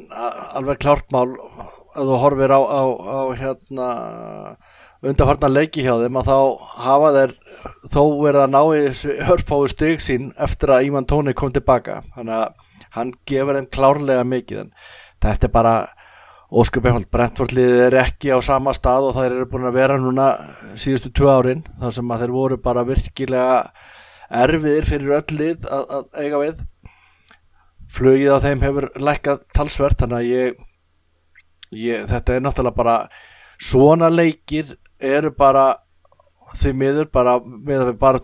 alveg klárt mál að þú horfir á, á, á hérna undarfarnar leiki hjá þeim að þá hafa þeir þó verið að ná í hörfáu stygg sín eftir að Ívan Tóni kom tilbaka. Þannig að hann gefur þeim klárlega mikið en þetta er bara ósköp einfald, Brentford-liðið er ekki á sama stað og þær eru búin að vera núna síðustu tvö árin þar sem að þeir voru bara virkilega erfiðir fyrir öll lið að, að eiga við. Flugið á þeim hefur lækkað talsvert þannig að ég, ég þetta er náttúrulega bara svona leikir eru bara því miður bara með að við bara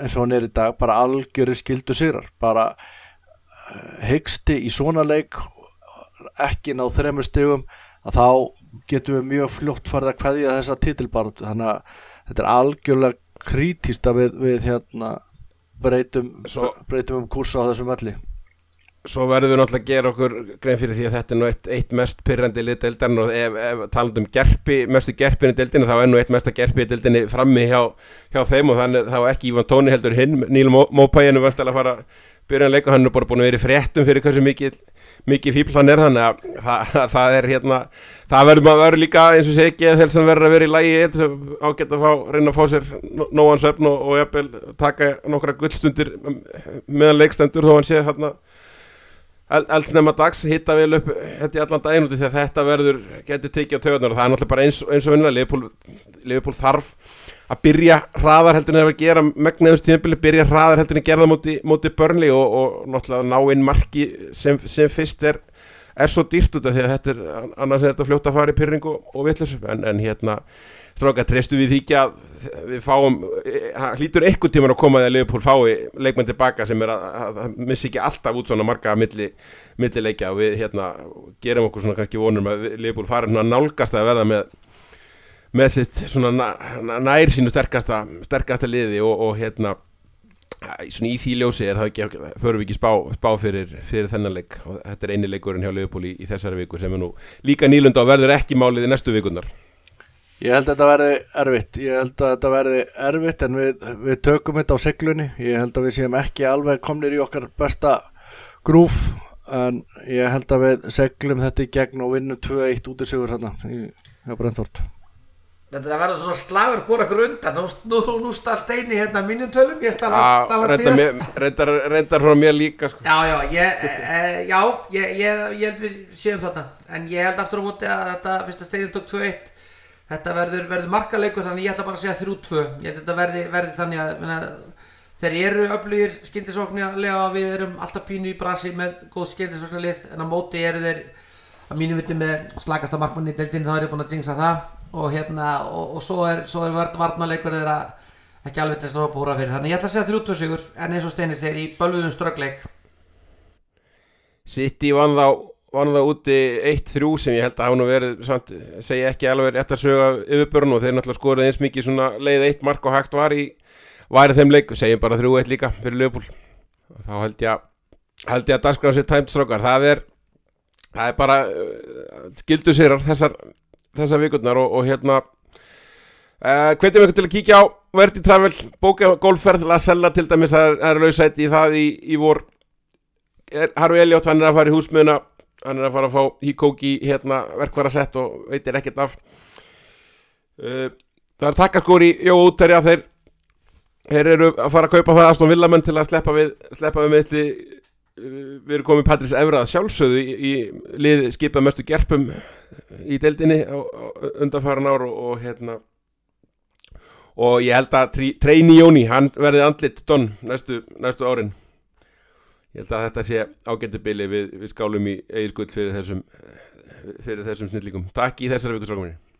eins og hann er í dag bara algjöru skildu sigrar. Bara eh, hyggsti í svona leik ekki ná þremur stigum að þá getum við mjög fljótt farið að kveðja þessa titilbaratu þannig að þetta er algjörlega krítist að við, við hérna breytum, breytum um kursa á þessum velli
Svo verðum við náttúrulega að gera okkur grein fyrir því að þetta er nú eitt, eitt mest pyrrandi lið deildarinn og ef, ef talandum gerpi, mestu gerpin í deildinni þá er nú eitt mesta gerpi í deildinni frammi hjá, hjá þeim og þannig þá ekki Ívan Tóni heldur hinn, Níl Mópæginu vantilega að fara að byrja að leika, hann er bara búin að vera í fréttum fyrir hversu mikið, mikið fíbl hann er þannig að það, það er hérna, það verður maður verður líka eins og sé ekki að þeir sem verður að vera í lægi ágætt að fá, reyna að fá sér nó- nógan svefn og, og jafnvel taka nokkra gullstundir meðan leikstendur þó hann sé hérna eldnema dags hitta vel upp þetta í allan daginn út í því að þetta verður getur tekið á töðunar og það er náttúrulega bara eins, eins og Liverpool, Liverpool þarf að byrja hraðar heldur en að gera megniðust tímabili, byrja hraðar heldur en að gera það móti, móti börnli og, og náttúrulega ná inn marki sem, sem fyrst er, er svo dýrt út af því að þetta er annars er þetta fljótt að fara í pyrring og, og vitlis en, en hérna stráka, treystu við því ekki að við fáum, það hlýtur einhvern tíman að koma því að Liverpool fái leikmenn tilbaka sem er að, að, að missi ekki alltaf út svona marga milli, milli leikja og við hérna gerum okkur svona kannski vonum að Liverpool fara svona nálgast að verða með með sitt svona na- na- nær sínu sterkasta, sterkasta liði og, og hérna svona í því ljósi er það ekki, förum við ekki spá, spá fyrir, fyrir þennan leik. Og þetta er eini leikurinn hjá Liverpool í, í þessari viku sem er nú líka nýlunda og verður ekki málið í næstu vikunar
Ég held að þetta verði erfitt, ég held að þetta verði erfitt en við, við tökum þetta á seglunni, ég held að við séum ekki alveg komnir í okkar besta grúf en ég held að við seglum þetta í gegn og vinnum 2-1 út í sigur hérna í Brentford.
þetta verður svona slagur hvort ekkur undan. Nú, nú, nú stað steini hérna mínum tölum. Ég stað
Já,
hans
reyndar,
síðast.
mér, reyndar, reyndar frá mér líka sko.
Já, já, ég, e, já, ég, ég, ég held við séum þetta En ég held aftur á móti að þetta, fyrst að steinin tók 2-1 Þetta verður, verður markaleikur þannig ég ætla bara að segja 3-2 Ég held að þetta verði, verði þannig að minna, Þeir eru öflugir skyndisóknarlega og við erum alltaf pínu í brasi með góð skyndisóknarlið En á móti eru þeir að mínu viti með slagasta markmann í deildin þá er ég búin að jinxa það. Og hérna og, og svo er, svo er vörn varnarleikur þeirra ekki alveg til þess að hópa húra fyrir. Þannig ég ætla að segja 3-2 sigur en eins og Steini segir í bölvuðum ströggleik.
City vann þá vann það úti 1-3 sem ég held að hafa nú verið samt, segja ekki alveg rétt að söga yfirbörn og þeir náttúrulega skoraði eins mikið svona leið eitt mark og hægt var í væri þeim leik, segjum bara 3-1 líka fyrir Leopold þá held ég að held ég að dagskráða sér tæmt strókar það er, það er bara uh, skildu sér þessar þessar vikurnar og, og hérna uh, hvetjum ykkur til að kíkja á Verdi Travel, bóka golfferð La Sella til dæmis, það er, er lausæti í það í, í vor. Harfi Elliot, hann er að fara í húsmiðuna hann er að fara að fá híkóki hérna verkvarasett og veitir ekkert af. Uh, það er takkaskóri Jó Úterja þeir þeir eru að fara að kaupa það Aston Villamenn til að sleppa við sleppa við meðsli uh, við erum komið Patrís Evrað sjálfsögðu í, í lið skipað mestu gerpum í deildinni undanfaran ár og, og hérna. Og ég held að Tre- Treyni Jóni, hann verði andlit Don næstu, næstu árin Ég held að þetta sé ágættu bili við, við skálum í Egil Gull fyrir þessum, fyrir þessum snillíkum. Takk í þessari viku strákum minni.